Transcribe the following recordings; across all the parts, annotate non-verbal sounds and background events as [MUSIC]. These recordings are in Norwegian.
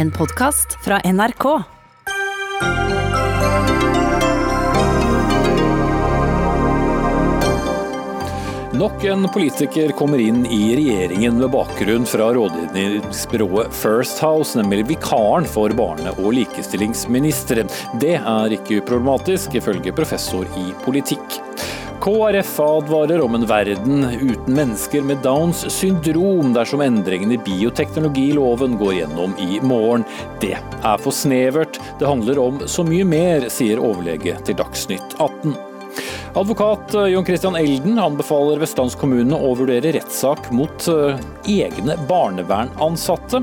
En podkast fra NRK. Nok en politiker kommer inn i regjeringen med bakgrunn fra rådgivningsbyrået First House, nemlig vikaren for barne- og likestillingsministeren. Det er ikke uproblematisk, ifølge professor i politikk. KrF advarer om en verden uten mennesker med Downs syndrom dersom endringene i bioteknologiloven går gjennom i morgen. Det er for snevert. Det handler om så mye mer, sier overlege til Dagsnytt 18. Advokat Jon Christian Elden anbefaler vestlandskommunene å vurdere rettssak mot eh, egne barnevernansatte.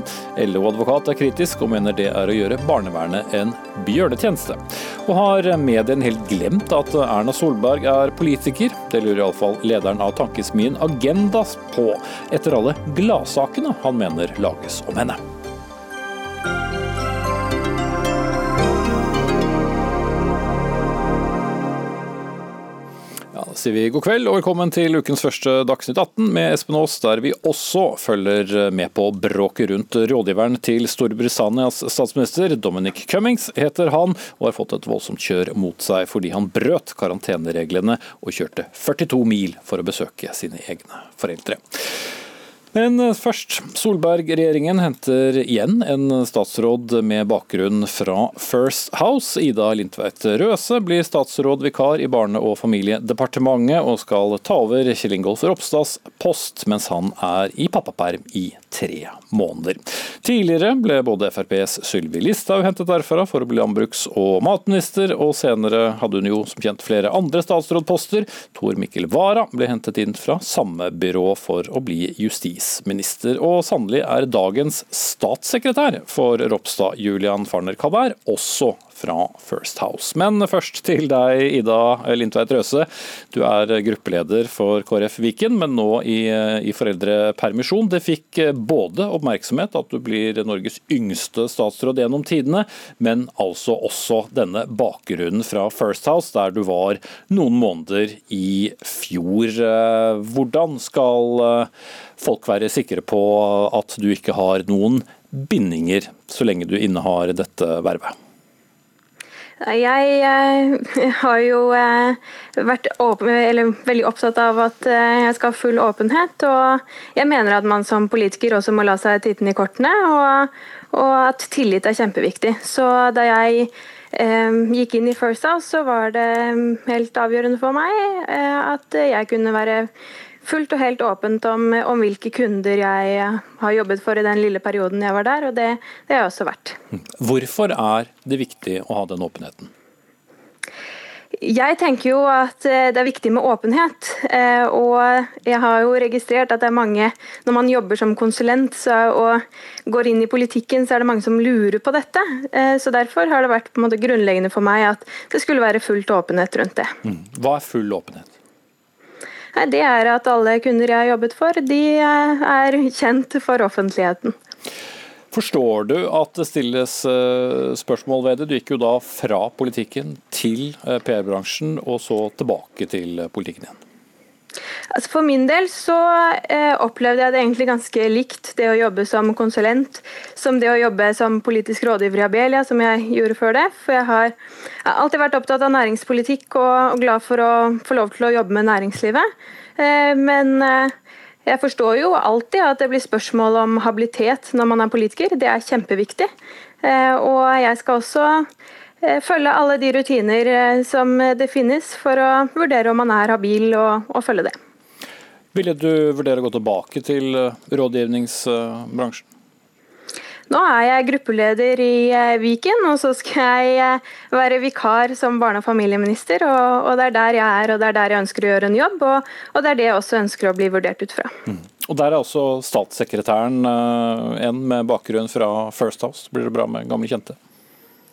LO-advokat er kritisk og mener det er å gjøre barnevernet en bjørnetjeneste. Og har medien helt glemt at Erna Solberg er politiker? Det lurer iallfall lederen av tankesmien Agendas på, etter alle gladsakene han mener lages om henne. Sier vi god kveld og velkommen til ukens første Dagsnytt 18 med Espen Aas, der vi også følger med på bråket rundt rådgiveren til Storbritannias statsminister. Dominic Cummings heter han, og har fått et voldsomt kjør mot seg fordi han brøt karantenereglene og kjørte 42 mil for å besøke sine egne foreldre. Men først. Solberg-regjeringen henter igjen en statsråd med bakgrunn fra First House. Ida Lindtveit Røse blir statsrådvikar i Barne- og familiedepartementet og skal ta over Kjell Ingolf Ropstads post mens han er i pappaperm i tre måneder. Tidligere ble både FrPs Sylvi Listhaug hentet derfra for å bli landbruks- og matminister, og senere hadde hun jo som kjent flere andre statsrådposter. Tor Mikkel Wara ble hentet inn fra samme byrå for å bli justis justisminister. Og sannelig er dagens statssekretær for Ropstad, Julian Farner Kalvær, også fra First House. Men først til deg, Ida Lindtveit Røse. Du er gruppeleder for KrF Viken, men nå i, i foreldrepermisjon. Det fikk både oppmerksomhet at du blir Norges yngste statsråd gjennom tidene, men altså også denne bakgrunnen fra First House, der du var noen måneder i fjor. Hvordan skal folk være sikre på at du ikke har noen bindinger så lenge du innehar dette vervet? Jeg eh, [LAUGHS] har jo eh, vært åpen, veldig opptatt av at eh, jeg skal ha full åpenhet. Og jeg mener at man som politiker også må la seg titte i kortene, og, og, at tillit er kjempeviktig. Så da jeg eh, gikk inn i First House, så var det helt avgjørende for meg at jeg kunne være fullt og helt åpent om, om, hvilke kunder jeg har jobbet for i den lille perioden jeg var der, og det, det har jeg også vært. Hvorfor er det viktig å ha den åpenheten? Jeg tenker jo at eh, det er viktig med åpenhet. Eh, og jeg har jo registrert at det er mange Når man jobber som konsulent og går inn i politikken, så er det mange som lurer på dette. Eh, så derfor har det vært grunnleggende for meg at det skulle være fullt åpenhet rundt det. Mm. Hva er full åpenhet? Det er at alle kunder jeg har jobbet for, de er kjent for offentligheten. Forstår du at det stilles spørsmål ved det? Du gikk jo da fra politikken til PR-bransjen, og så tilbake til politikken igjen. Altså for min del så eh, opplevde jeg det egentlig ganske likt, det å jobbe som konsulent, som det å jobbe som politisk rådgiver i Abelia, som jeg gjorde før det. For jeg har, alltid vært opptatt av næringspolitikk og, og, glad for å få lov til å jobbe med næringslivet. Eh, men eh, jeg forstår jo alltid at det blir spørsmål om habilitet når man er politiker. Det er kjempeviktig. Og jeg skal også følge alle de rutiner som det finnes for å vurdere om man er habil, og, og følge det. Ville du vurdere å gå tilbake til rådgivningsbransjen? Nå er jeg gruppeleder i Viken, og så skal jeg være vikar som barne- og familieminister. Og, og, det er der jeg er, og det er der jeg ønsker å gjøre en jobb. Og, og det er det jeg også ønsker å bli vurdert ut fra. Mm. Og Der er også statssekretæren en med bakgrunn fra First House. Blir det bra med gamle kjente?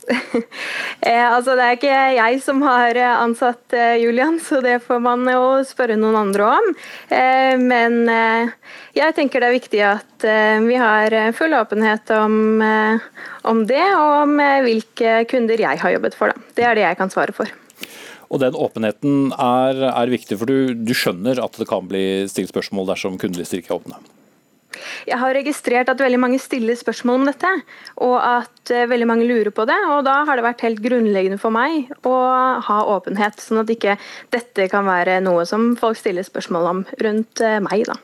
[LAUGHS] eh, altså Det er ikke jeg som har ansatt eh, Julian, så det får man jo spørre noen andre om. Eh, men eh, jeg tenker det er viktig at eh, vi har full åpenhet om, eh, om, det, og om hvilke kunder jeg har jobbet for. Da. Det er det jeg kan svare for. Og Den åpenheten er, er viktig, for du, du skjønner at det kan bli stilt spørsmål dersom kundelister ikke er åpne? Jeg har registrert at veldig mange stiller spørsmål om dette, og at uh, veldig mange lurer på det. og Da har det vært helt grunnleggende for meg å ha åpenhet, sånn at ikke dette kan være noe som folk stiller spørsmål om rundt uh, meg. da.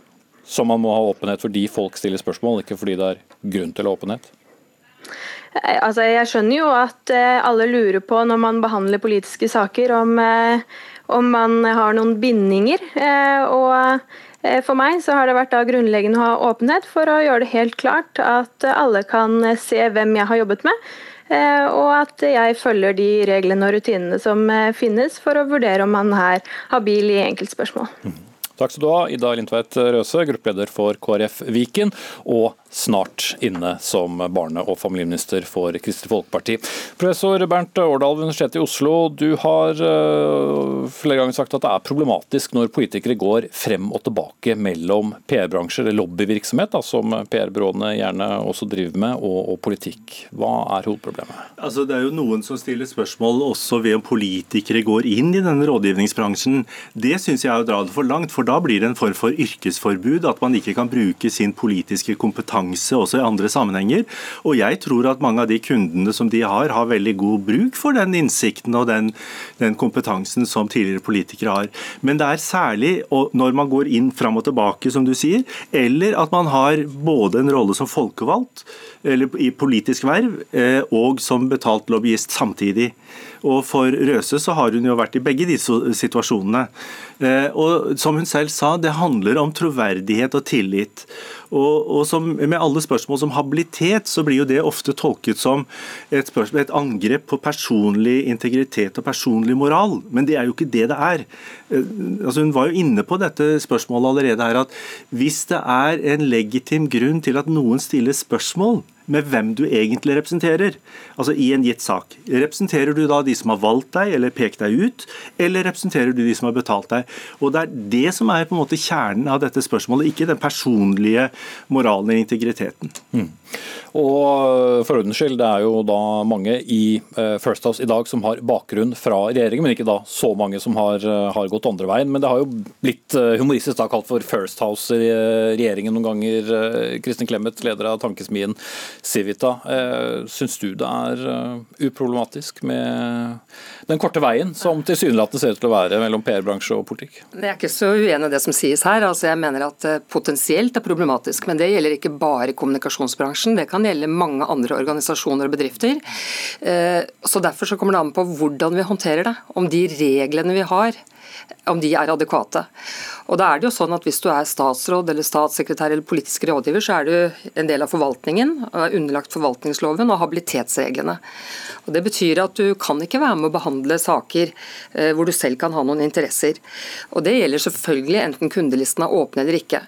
Så man må ha åpenhet fordi folk stiller spørsmål, ikke fordi det er grunn til åpenhet? Eh, altså, jeg skjønner jo at alle lurer på når man behandler politiske saker, om, om man har noen bindinger. og Eh, for meg så har det vært grunnleggende å ha åpenhet for å gjøre det helt klart at alle kan se hvem jeg har jobbet med. Eh, og at jeg følger de reglene og rutinene som eh, finnes for å vurdere om man er habil i enkeltspørsmål. Mm. Takk skal du ha, Ida Lindtveit Røse, gruppeleder for KrF Viken, og snart inne som barne- og familieminister for Kristelig Folkeparti. Professor Bernt Årdal ved Universitetet i Oslo, du har uh, flere ganger sagt at det er problematisk når politikere går frem og tilbake mellom PR-bransjer, eller lobbyvirksomhet, da, som PR-byråene gjerne også driver med, og, og, politikk. Hva er hovedproblemet? Altså, det er jo noen som stiller spørsmål også ved om politikere går inn i denne rådgivningsbransjen. Det syns jeg er å dra det for langt, for da blir det en form for yrkesforbud. At man ikke kan bruke sin politiske kompetanse kompetanse også i andre sammenhenger. Og jeg tror at mange av de kundene som de har, har veldig god bruk for den innsikten og den, den kompetansen som tidligere politikere har. Men det er særlig når man går inn fram og tilbake, som du sier, eller at man har både en rolle som folkevalgt eller i politisk verv eh, og som betalt lobbyist samtidig. Og For Røse så har hun jo vært i begge disse situasjonene. Eh, og Som hun selv sa, det handler om troverdighet og tillit. Og, og som, Med alle spørsmål som habilitet, så blir jo det ofte tolket som et, spørsmål, et angrep på personlig integritet og personlig moral. Men det er jo ikke det det er. Eh, altså Hun var jo inne på dette spørsmålet allerede her, at hvis det er en legitim grunn til at noen stiller spørsmål med hvem du egentlig representerer. Altså i en gitt sak. Representerer du da de som har valgt deg eller pekt deg ut, eller representerer du de som har betalt deg? Og Det er det som er på en måte kjernen av dette spørsmålet, ikke den personlige moralen og integriteten. Mm. Og for ordens skyld, det er jo da mange i eh, First House i dag som har bakgrunn fra regjeringen, men ikke da så mange som har, eh, har gått andre veien. Men det har jo blitt eh, humoristisk da kalt for First House i regjeringen noen ganger. Kristin Clemet, leder av tankesmien Civita. Syns du det er uproblematisk med den korte veien som tilsynelatende ser ut til å være mellom PR-bransje og politikk? Jeg er ikke så uenig i det som sies her. Altså, jeg mener at potensielt er problematisk, men det gjelder ikke bare kommunikasjonsbransjen. Det kan kan gjelde mange andre organisasjoner og bedrifter. Eh, så Derfor så kommer det an på hvordan vi håndterer det. Om de reglene vi har om de er adekvate. Og da er det jo sånn at Hvis du er statsråd eller statssekretær eller politisk rådgiver, så er du en del av forvaltningen, er underlagt forvaltningsloven og habilitetsreglene. Og Det betyr at du kan ikke være med å behandle saker eh, hvor du selv kan ha noen interesser. Og Det gjelder selvfølgelig enten kundelistene er åpne eller ikke.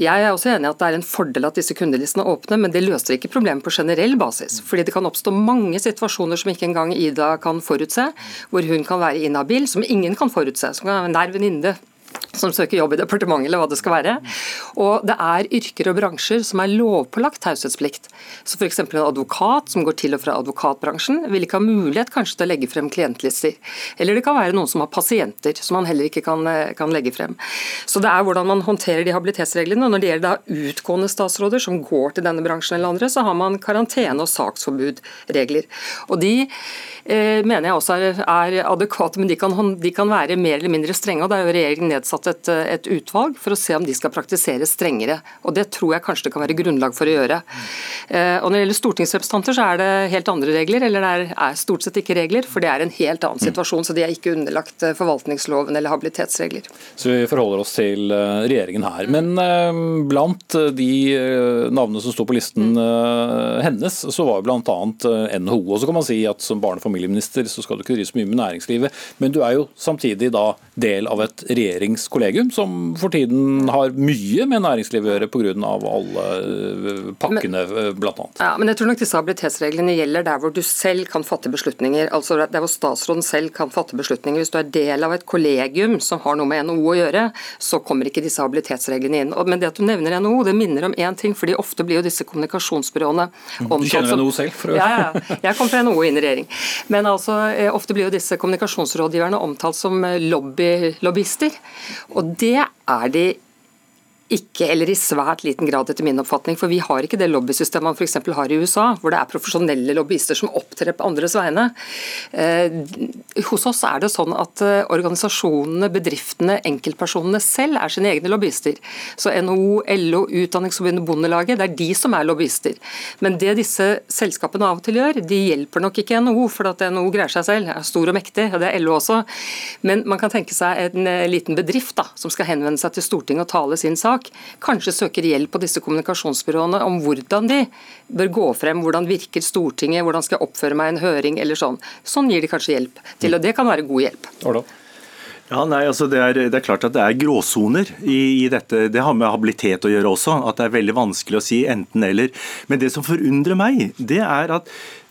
Jeg er også enig at det er en fordel at disse kundelistene er åpne, men det løser ikke problemet på generell basis. Fordi det kan oppstå mange situasjoner som ikke engang Ida kan forutse, hvor hun kan være inhabil, som ingen kan forutse. som kan med en nær venninne som søker jobb i departementet, eller hva det skal være. Og det er yrker og bransjer som er lovpålagt taushetsplikt. Så f.eks. en advokat som går til og fra advokatbransjen, vil ikke ha mulighet kanskje til å legge frem klientlister. Eller det kan være noen som har pasienter, som man heller ikke kan, eh, kan legge frem. Så det er hvordan man håndterer de habilitetsreglene. Og når det gjelder da utgående statsråder som går til denne bransjen eller andre, så har man karantene- og saksforbudregler. Og de eh, mener jeg også er, er adekvate, men de kan, de kan være mer eller mindre strenge. og det er jo regjeringen nedsatt et, et, utvalg for å se om de skal praktisere strengere. og Det tror jeg kanskje det kan være grunnlag for å gjøre. Eh, og Når det gjelder stortingsrepresentanter, så er det helt andre regler, eller det er, er stort sett ikke regler, for det er en helt annen situasjon. Så de er ikke underlagt eh, forvaltningsloven eller habilitetsregler. Så vi forholder oss til eh, regjeringen her. Men blant de navnene som sto på listen hennes, så var jo bl.a. NHO. Og så kan man si at som barne- og familieminister så skal du ikke drive så mye med næringslivet, men du er jo samtidig da del av et regjeringskollegium som for tiden har mye med næringslivet å gjøre pga. alle eh, pakkene, eh, bl.a. Ja, men jeg tror nok disse habilitetsreglene gjelder der hvor du selv kan fatte beslutninger. altså Der hvor statsråden selv kan fatte beslutninger. Hvis du er del av et kollegium som har noe med NHO å gjøre, så kommer ikke disse habilitetsreglene inn. Men det at du nevner NHO, det minner om én ting, fordi ofte blir jo disse kommunikasjonsbyråene omtalt Du kjenner NHO selv? For å... Ja, ja. Jeg kom fra NHO inn i regjering. Men altså, eh, ofte blir jo disse kommunikasjonsrådgiverne omtalt som lobby lobbyister. Og det er de Ikke, eller i svært liten grad, etter min oppfatning. For vi har ikke det lobbysystemet man f.eks. har i USA, hvor det er profesjonelle lobbyister som opptrer på andres vegne. Eh, hos oss er det sånn at eh, organisasjonene, bedriftene, enkeltpersonene selv er sine egne lobbyister. Så NHO, LO, Utdanningsforbundet, Bondelaget, det er de som er lobbyister. Men det disse selskapene av og til gjør, de hjelper nok ikke NHO, for at NHO greier seg selv, er stor og mektig, og det er LO også. Men man kan tenke seg en eh, liten bedrift da, som skal henvende seg til Stortinget og tale sin sak sak, kanskje søker hjelp på disse kommunikasjonsbyråene om hvordan de bør gå frem, hvordan virker Stortinget, hvordan skal jeg oppføre meg i en høring eller sånn. Sånn gir de kanskje hjelp til, og det kan være god hjelp. Ja, nei, altså det er, det er, klart at det er gråsoner i, i, dette. Det har med habilitet å gjøre også. At det er veldig vanskelig å si enten-eller. Men det som forundrer meg, det er at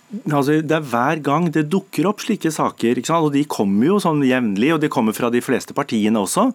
Altså, det er Hver gang det dukker opp slike saker, og de kommer jo sånn jevnlig, og de kommer fra de fleste partiene også,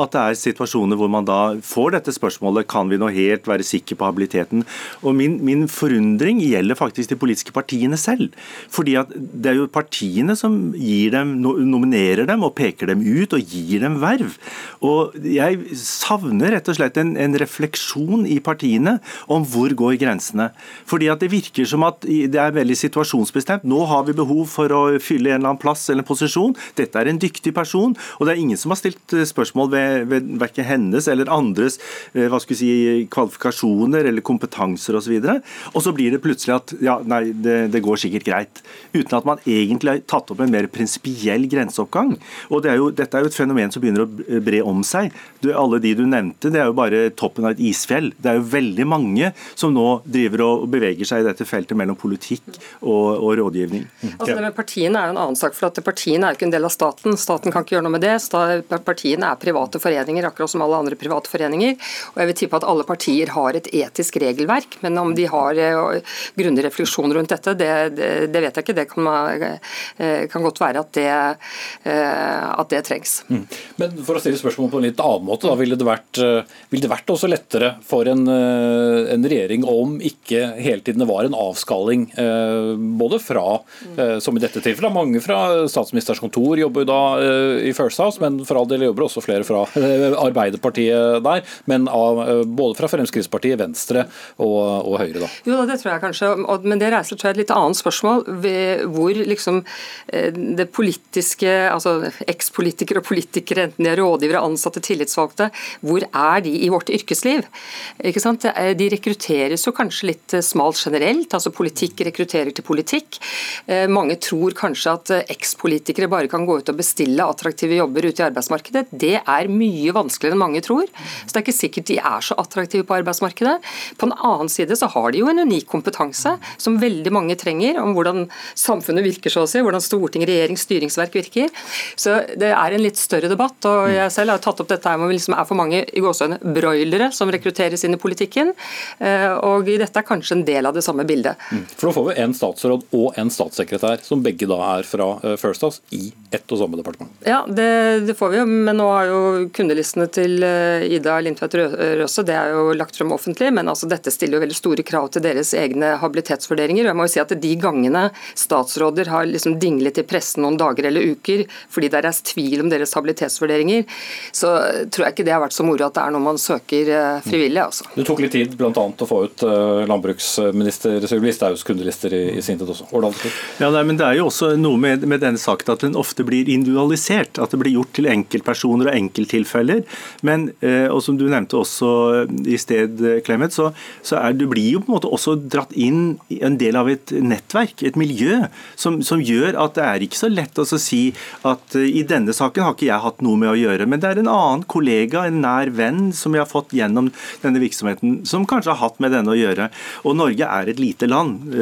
at det er situasjoner hvor man da får dette spørsmålet kan vi nå helt være sikre på habiliteten. Og Min, min forundring gjelder faktisk de politiske partiene selv. fordi at Det er jo partiene som gir dem, nominerer dem og peker dem ut og gir dem verv. Og Jeg savner rett og slett en, en refleksjon i partiene om hvor går grensene. Fordi at Det virker som at det er veldig situasjoner situasjonsbestemt. Nå har vi behov for å fylle en eller annen plass eller en posisjon. Dette er en dyktig person, og det er ingen som har stilt eh, spørsmål ved, ved verken hennes eller andres eh, hva skal vi si, kvalifikasjoner eller kompetanser osv. Og, så og så blir det plutselig at ja, nei, det, det, går sikkert greit. Uten at man egentlig har tatt opp en mer prinsipiell grenseoppgang. Og det er jo, Dette er jo et fenomen som begynner å bre om seg. Du, alle de du nevnte, det er jo bare toppen av et isfjell. Det er jo veldig mange som nå driver og beveger seg i dette feltet mellom politikk og og, og rådgivning. Altså det med Partiene er en annen sak. for at Partiene er ikke en del av staten. Staten kan ikke gjøre noe med det. Partiene er private foreninger, akkurat som alle andre private foreninger. Og jeg vil tippe at alle partier har et etisk regelverk, men om de har uh, grundig refleksjon rundt dette, det, det, det, vet jeg ikke. Det kan, uh, kan godt være at det, uh, at det trengs. Mm. Men for å stille spørsmål på en litt annen måte, da, ville det vært, ville det vært også lettere for en, en regjering om ikke hele tiden det var en avskalling både fra, eh, som i dette tilfellet, mange fra statsministerens kontor jobber jo da eh, i First House, men for all del jobber også flere fra eh, Arbeiderpartiet der. Men av, både fra Fremskrittspartiet, Venstre og, og Høyre, da. Jo det tror jeg kanskje, men det reiser tror jeg, et litt annet spørsmål. hvor liksom det politiske, altså ekspolitikere og politikere, enten de er rådgivere, ansatte, tillitsvalgte, hvor er de i vårt yrkesliv? Ikke sant? De rekrutteres jo kanskje litt smalt generelt. altså Politikk rekrutterer til politikk. Eh, mange tror kanskje at eh, ekspolitikere bare kan gå ut og bestille attraktive jobber ute i arbeidsmarkedet. Det er mye vanskeligere enn mange tror. Så det er ikke sikkert de er så attraktive på arbeidsmarkedet. På den annen side så har de jo en unik kompetanse som veldig mange trenger, om hvordan samfunnet virker, så å si, hvordan storting, regjering, styringsverk virker. Så det er en litt større debatt. og Jeg selv har tatt opp dette her med liksom er for mange i gåsøgne broilere som rekrutteres inn i politikken. Eh, og dette er kanskje en del av det samme bildet. Mm. For nå får vi en statsråd og en statssekretær, som begge da er fra eh, First House, i ett og samme departement. Ja, det, det får vi jo, men nå har jo kundelistene til eh, Ida Lindtvedt Røse det er jo lagt frem offentlig, men altså dette stiller jo veldig store krav til deres egne habilitetsvurderinger. og jeg må jo si at De gangene statsråder har liksom dinglet i pressen noen dager eller uker fordi det er reist tvil om deres habilitetsvurderinger, så tror jeg ikke det har vært så moro at det er noe man søker eh, frivillig. altså. Det tok litt tid bl.a. å få ut landbruksminister Sylvi Listhaugs kundelister i i Sintef også. Ja, nei, men Det er jo også noe med, med denne saken at den ofte blir individualisert. At det blir gjort til enkeltpersoner og enkelttilfeller. Men, eh, og som du nevnte også i sted, Clemet, så, så er, du blir jo på en måte også dratt inn i en del av et nettverk, et miljø, som, som gjør at det er ikke så lett å si at i denne saken har ikke jeg hatt noe med å gjøre. Men det er en annen kollega, en nær venn, som jeg har fått gjennom denne virksomheten, som kanskje har hatt med denne å gjøre. Og Norge er et lite land.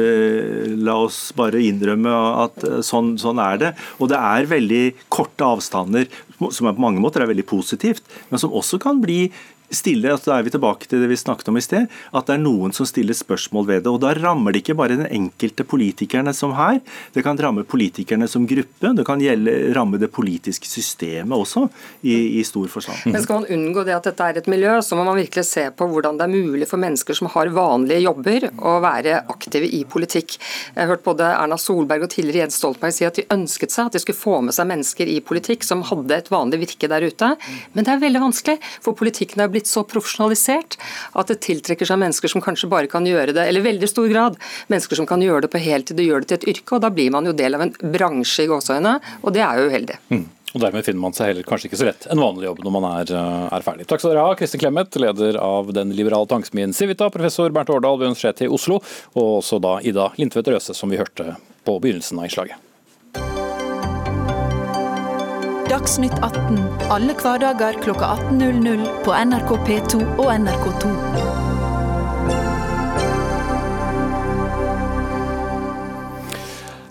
La oss bare innrømme at eh, sånn, sånn, er det. Og det er veldig korte avstander, som på mange måter er veldig positivt, men som også kan bli stille, at Da er vi tilbake til det vi snakket om i sted, at det er noen som stiller spørsmål ved det. og Da rammer det ikke bare den enkelte politikerne som her, det kan ramme politikerne som gruppe. Det kan gjelde, ramme det politiske systemet også, i, i stor forstand. Men Skal man unngå det at dette er et miljø, så må man virkelig se på hvordan det er mulig for mennesker som har vanlige jobber, å være aktive i politikk. Jeg har hørt både Erna Solberg og tidligere Jens Stoltenberg si at de ønsket seg at de skulle få med seg mennesker i politikk som hadde et vanlig virke der ute. Men det er veldig vanskelig, for politikken er blitt blitt så profesjonalisert at det tiltrekker seg mennesker som kanskje bare kan gjøre det, eller veldig stor grad, mennesker som kan gjøre det på heltid og gjøre det til et yrke. og Da blir man jo del av en bransje i gåsøgne, og det er jo uheldig. Mm. Og Dermed finner man seg heller kanskje ikke så lett en vanlig jobb når man er, eh, er ferdig. Takk skal dere ha, Kristin Clemet, leder av den liberale tankesmien Civita, professor Bernt Årdal ved Universitetet i Oslo, og også da Ida Lindtvedt Røse, som vi hørte på begynnelsen av innslaget. Dagsnytt 18 alle hverdager kl 18.00 på NRK P2 og NRK2.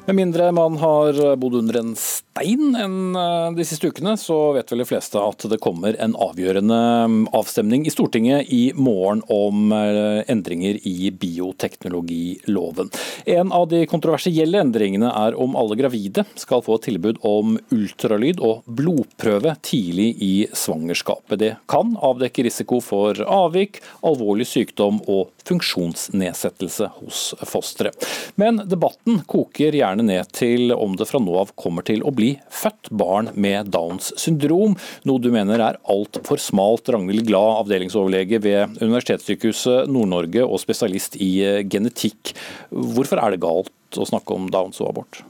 Med mindre man har bodd under en stein enn eh, de siste ukene, så vet vel de fleste at det kommer en avgjørende mm, avstemning i Stortinget i morgen om eh, endringer i bioteknologiloven. En av de kontroversielle endringene er om alle gravide skal få et tilbud om ultralyd og blodprøve tidlig i svangerskapet. Det kan avdekke risiko for avvik, alvorlig sykdom og funksjonsnedsettelse hos fosteret. Men debatten koker gjerne ned til om det fra nå av kommer til å bli født barn med Downs syndrom, noe du mener er altfor smalt. Ragnhild Glad, avdelingsoverlege ved Universitetssykehuset Nord-Norge og spesialist i eh, genetikk. Hvorfor er det galt å snakke om Downs og abort?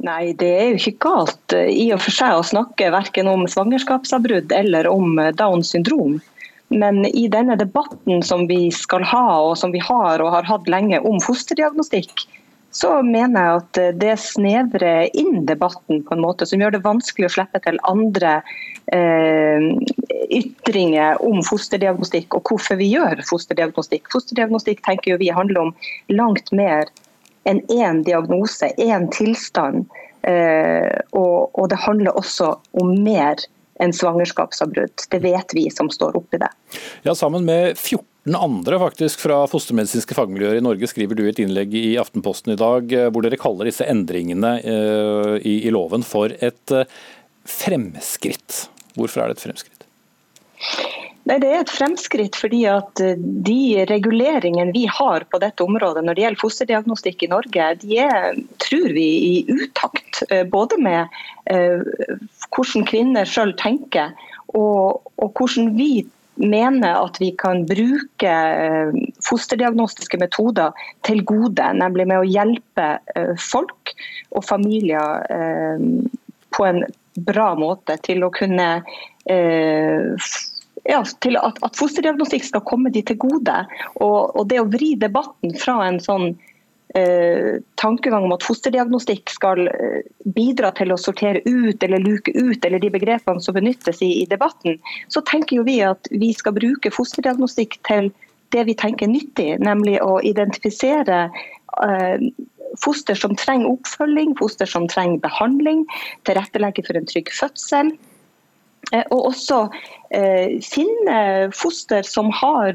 Nei, det er jo ikke galt eh, i og for seg å snakke verken om svangerskapsavbrudd eller om eh, Downs syndrom. Men i denne debatten som vi skal ha, og som vi har og har hatt lenge om fosterdiagnostikk, så mener jeg at det snevrer inn debatten på en måte som gjør det vanskelig å slippe til andre eh, ytringer om fosterdiagnostikk og hvorfor vi gjør fosterdiagnostikk. Fosterdiagnostikk tenker vi handler om langt mer enn én diagnose, én tilstand. Eh, og, og det handler også om mer enn svangerskapsavbrudd. Det vet vi som står oppi det. Ja, Sammen med 14 den andre faktisk fra fostermedisinske fagmiljøer i Norge skriver du i et innlegg i Aftenposten i dag, eh, hvor dere kaller disse endringene i, i loven for et eh, fremskritt. Hvorfor er det et fremskritt? Nei, Det er et fremskritt fordi at de reguleringene vi har på dette området når det gjelder fosterdiagnostikk i Norge, de er, tror vi, i utakt. Både med hvordan kvinner selv tenker og, og hvordan vi mener at vi kan bruke eh, fosterdiagnostiske metoder til gode, nemlig med å hjelpe eh, folk og familier eh, på en bra måte til å kunne ja, til at, at, fosterdiagnostikk skal komme de til gode. Og, og det å vri debatten fra en sånn Eh, tankegang om at fosterdiagnostikk skal eh, bidra til å sortere ut eller luke ut eller de begrepene som benyttes i, i debatten, så tenker jo vi at vi skal bruke fosterdiagnostikk til det vi tenker er nyttig, nemlig å identifisere eh, foster som trenger oppfølging, foster som trenger behandling, tilrettelegge for en trygg fødsel. Eh, og også finne foster som har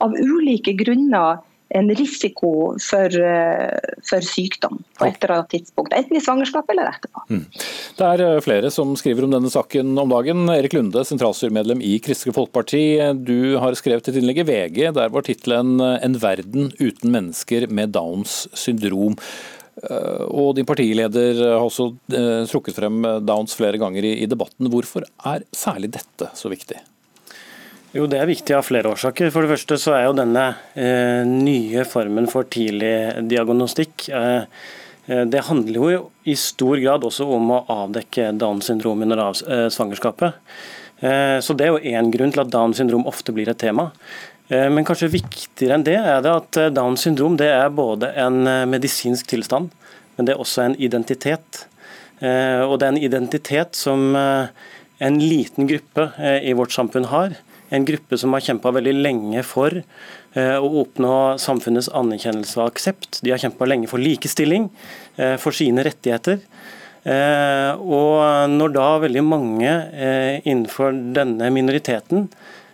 av ulike grunner en risiko for, eh, for, sykdom på et eller annet tidspunkt. Enten i svangerskap eller etterpå. Mm. Det er eh, flere som skriver om denne saken om dagen. Erik Lunde, sentralstyremedlem i Kristelig Folkeparti. Du har skrevet et innlegg i VG. Der var tittelen eh, 'En verden uten mennesker med Downs syndrom'. Og din partileder har også trukket frem Downs flere ganger i debatten. Hvorfor er særlig dette så viktig? Jo, Det er viktig av flere årsaker. For det første så er jo denne eh, nye formen for tidlig diagnostikk eh, eh det handler jo i stor grad også om å avdekke Downs syndrom under av, eh, svangerskapet. Eh, så Det er jo én grunn til at Downs syndrom ofte blir et tema. Eh, men kanskje viktigere enn det er det at Downs syndrom det er både en medisinsk tilstand, men det er også en identitet. Og det er en identitet som en liten gruppe i vårt samfunn har en gruppe som har kjempa veldig lenge for eh, å oppnå samfunnets anerkjennelse og aksept. De har kjempa lenge for likestilling, eh, for sine rettigheter. Eh, og når da veldig mange innenfor denne minoriteten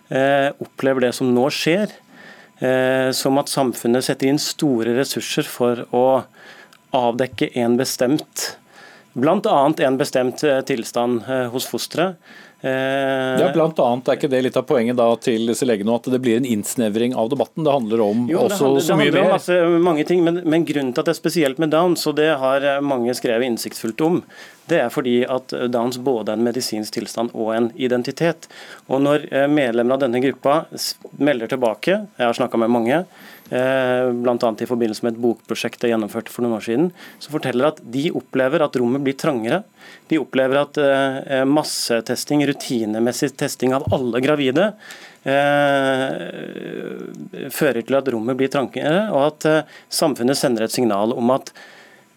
opplever det som nå skjer, som at samfunnet setter inn store ressurser for å avdekke en bestemt Bl.a. en bestemt tilstand hos fosteret, ja, blant annet Er ikke det litt av poenget da til disse legene, at det blir en innsnevring av debatten? Det handler om jo, også handler, så mye mer? Altså, mange ting, men, men, grunnen til at det er spesielt med Downs, og det har mange skrevet innsiktsfullt om, det er fordi at Downs både er en medisinsk tilstand og en identitet. Og Når eh, medlemmer av denne gruppa melder tilbake, jeg har snakka med mange, eh, bl.a. i forbindelse med et bokprosjekt jeg gjennomførte for noen år siden, som forteller at de opplever at rommet blir trangere. De opplever at eh, massetesting, rutinemessig testing av alle gravide, fører til at rommet blir trangere, og at samfunnet sender et signal om at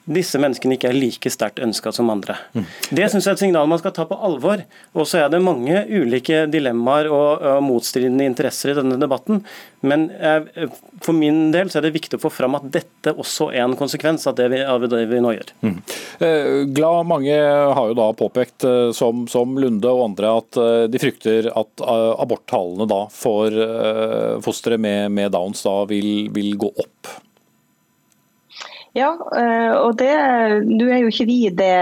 disse menneskene ikke er like sterkt ønska som andre. Mm. Det synes jeg er et signal man skal ta på alvor. Og så er det mange ulike dilemmaer og, og motstridende interesser i denne debatten. Men jeg, for min del så er det viktig å få fram at dette også er en konsekvens av det vi, av det vi nå gjør. Mm. Eh, glad mange har jo da påpekt, eh, som, som, Lunde og andre, at eh, de frykter at aborttallene da for fostre med, med Downs da vil, vil gå opp. Ja, eh, og nå er jo ikke vi det,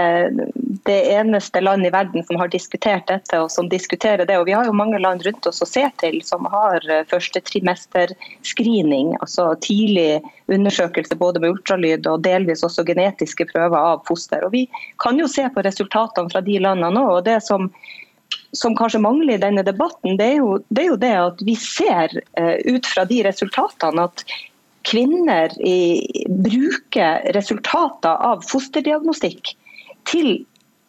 det, eneste land i verden som har diskutert dette og som diskuterer det. og Vi har jo mange land rundt oss å se til som har eh, første trimester-screening, altså tidlig undersøkelse både med ultralyd og delvis også genetiske prøver av foster. Og Vi kan jo se på resultatene fra de landene nå. og det som som kanskje mangler i denne debatten, det er jo det, er jo det at vi ser uh, ut fra de resultatene at kvinner i, bruker resultater av fosterdiagnostikk til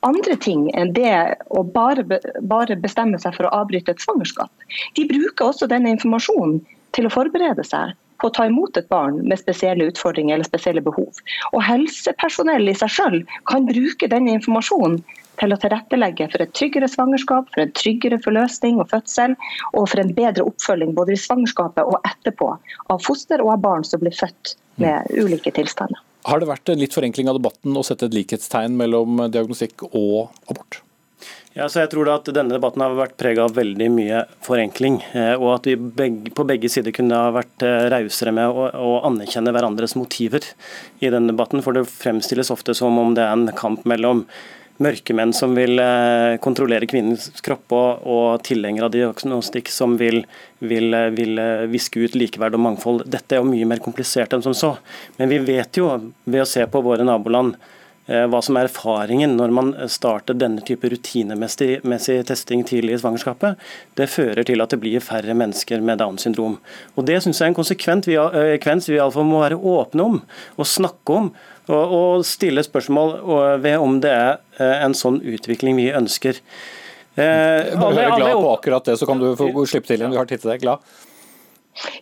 andre ting enn det å bare, bare, bestemme seg for å avbryte et svangerskap. De bruker også denne informasjonen til å forberede seg på å ta imot et barn med spesielle utfordringer eller spesielle behov. Og Helsepersonell i seg selv kan bruke denne informasjonen til å tilrettelegge for et tryggere svangerskap, for en tryggere forløsning og fødsel, og for en bedre oppfølging både i svangerskapet og etterpå av foster og av barn som blir født med ulike tilstander. Har det vært en litt forenkling av debatten å sette et likhetstegn mellom diagnostikk og abort? Ja, så jeg tror da at Denne debatten har vært preget av veldig mye forenkling. Eh, og at vi begge, på begge sider kunne ha vært eh, rausere med å, å, anerkjenne hverandres motiver i denne debatten. For det fremstilles ofte som om det er en kamp mellom mørkemenn som vil eh, kontrollere kvinnens kropp, og, og tilhengere av diagnostikk som vil, vil, eh, vil, eh, viske ut likeverd og mangfold. Dette er jo mye mer komplisert enn som så. Men vi vet jo, ved å se på våre naboland, hva som er erfaringen når man starter denne type rutinemessig testing tidlig i svangerskapet. Det fører til at det blir færre mennesker med Downs syndrom. Og Det synes jeg er en konsekvens vi iallfall må være åpne om og snakke om og, og stille spørsmål ved om det er eh, en sånn utvikling vi ønsker. Eh, Bare er glad på akkurat det, så kan du få slippe til igjen. Vi har tid til deg. Glad?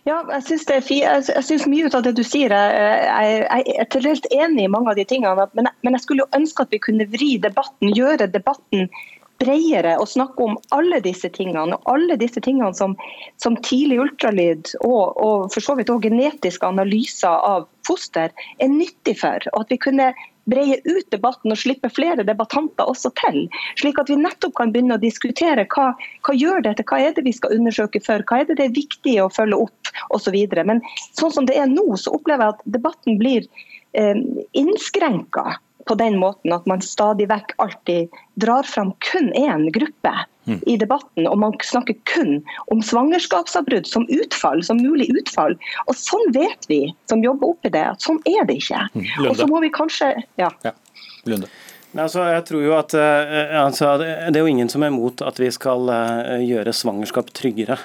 Ja, jeg syns, jeg synes mye ut av det du sier. Jeg, jeg er til dels enig i mange av de tingene. Men, men jeg skulle jo ønske at vi kunne vri debatten, gjøre debatten bredere og snakke om alle disse tingene. og Alle disse tingene som, som tidlig ultralyd og, og for så vidt også genetiske analyser av foster er nyttig for. og At vi kunne breie ut debatten og slippe flere debattanter også til. Slik at vi nettopp kan begynne å diskutere hva, hva gjør dette, hva er det vi skal undersøke for, hva er det det er viktig å følge opp osv. Men sånn som det er nå, så opplever jeg at debatten blir eh, innskrenka på den måten at man stadig vekk alltid drar fram kun én gruppe mm. i debatten, og man snakker kun om svangerskapsavbrudd som utfall, som mulig utfall. Og sånn vet vi som jobber oppi det, at sånn er det ikke. Mm. Og så må vi kanskje ja. ja. Lunde. Altså, jeg tror jo at uh, altså, Det er jo ingen som er imot at vi skal uh, gjøre svangerskap tryggere.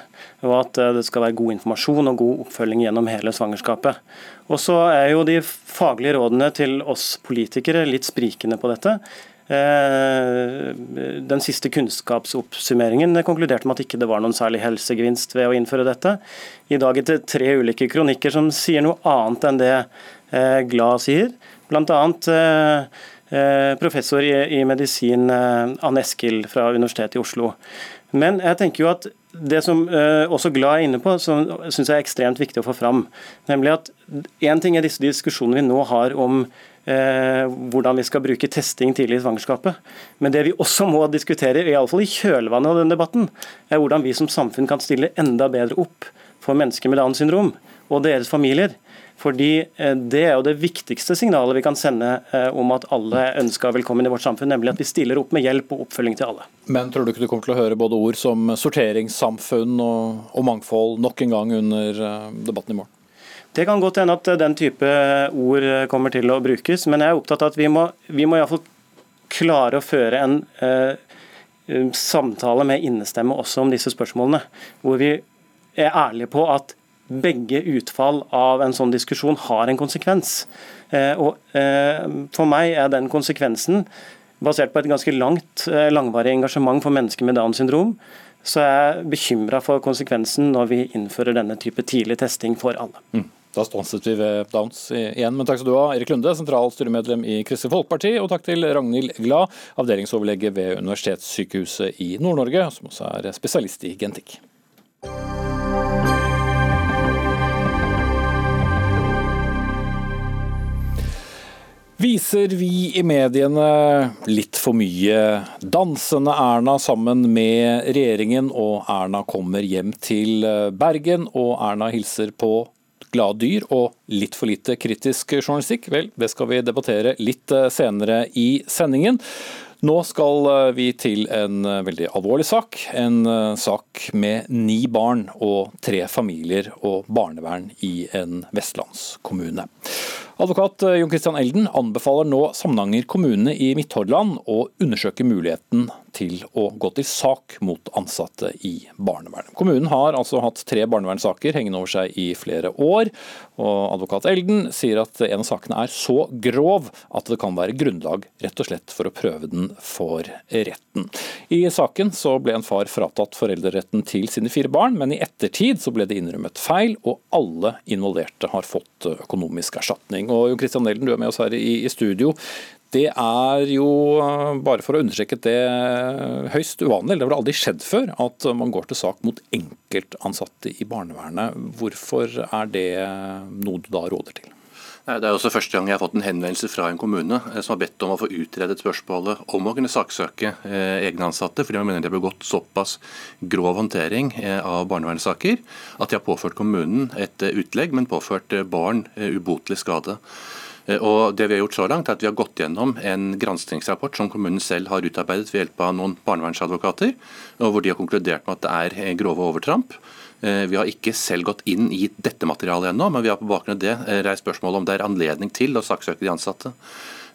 Og at det skal være god informasjon og god oppfølging gjennom hele svangerskapet. Og så er jo de faglige rådene til oss politikere litt sprikende på dette. Den siste kunnskapsoppsummeringen konkluderte med at ikke det var noen særlig helsegevinst ved å innføre dette. I dag er det tre ulike kronikker som sier noe annet enn det Glad sier. Blant annet Eh, professor i, i medisin eh, Anne Eskil fra Universitetet i Oslo. Men jeg tenker jo at det som uh, også Glad er inne på, som syns jeg er ekstremt viktig å få fram, nemlig at én ting er disse diskusjonene vi nå har om Eh, hvordan vi skal bruke testing tidlig i svangerskapet. Men det vi også må diskutere, iallfall i kjølvannet av denne debatten, er hvordan vi som samfunn kan stille enda bedre opp for mennesker med Downs syndrom og deres familier. Fordi Det er jo det viktigste signalet vi kan sende om at alle ønsker velkommen i vårt samfunn, nemlig at vi stiller opp med hjelp og oppfølging til alle. Men tror du ikke du kommer til å høre både ord som sorteringssamfunn og, og mangfold nok en gang under debatten i morgen? Det kan godt hende at den type ord kommer til å brukes, men jeg er opptatt av at vi må, vi må iallfall klare å føre en eh, samtale med innestemme også om disse spørsmålene. Hvor vi er ærlige på at begge utfall av en sånn diskusjon har en konsekvens. Eh, og eh, For meg er den konsekvensen basert på et ganske langt, eh, langvarig engasjement for mennesker med Downs syndrom. Så er jeg bekymra for konsekvensen når vi innfører denne type tidlig testing for alle. Mm. Da stanset vi ved Downs igjen. Men takk skal du ha, Erik Lunde, sentralstyremedlem i Kristelig Folkeparti. Og takk til Ragnhild Glad, avdelingsoverlege ved Universitetssykehuset i Nord-Norge, som også er spesialist i genetikk. Viser vi i mediene litt for mye dansende Erna sammen med regjeringen, og Erna kommer hjem til Bergen, og Erna hilser på glade dyr og litt for lite kritisk journalistikk? Vel, det skal vi debattere litt eh, senere i sendingen. Nå skal eh, vi til en eh, veldig alvorlig sak. En sak med ni barn og tre familier og barnevern i en vestlandskommune. Advokat Jon Christian Elden anbefaler nå Samnanger kommune i Midthordland å undersøke muligheten til å gå til sak mot ansatte i barnevernet. Kommunen har altså hatt tre barnevernssaker hengende over seg i flere år, og advokat Elden sier at en av sakene er så grov at det kan være grunnlag rett og slett for å prøve den for retten. I saken så ble en far fratatt foreldreretten til sine fire barn, men i ettertid så ble det innrømmet feil, og alle involverte har fått økonomisk erstatning. Og Jo Christian Elden, du er med oss her i studio. Det er jo, eh, bare for å understreke det, høyst uvanlig. Det har aldri skjedd før at man går til sak mot enkeltansatte i barnevernet. Hvorfor er det noe du da råder til? Det er også første gang jeg har fått en henvendelse fra en kommune eh, som har bedt om å få utredet spørsmålet om å kunne saksøke eh, egne ansatte, fordi man mener de har begått såpass grov håndtering av barnevernssaker at de har påført kommunen et utlegg, men påført barn ubotelig skade. Eh, og det vi har gjort så langt er at vi har gått gjennom en granskingsrapport som kommunen selv har utarbeidet ved hjelp av noen barnevernsadvokater, hvor de har konkludert med at det er eh, grove overtramp. Eh, vi har ikke selv gått inn i dette materialet ennå, men vi har på bakgrunn av det reist spørsmålet om det er anledning til å saksøke de ansatte.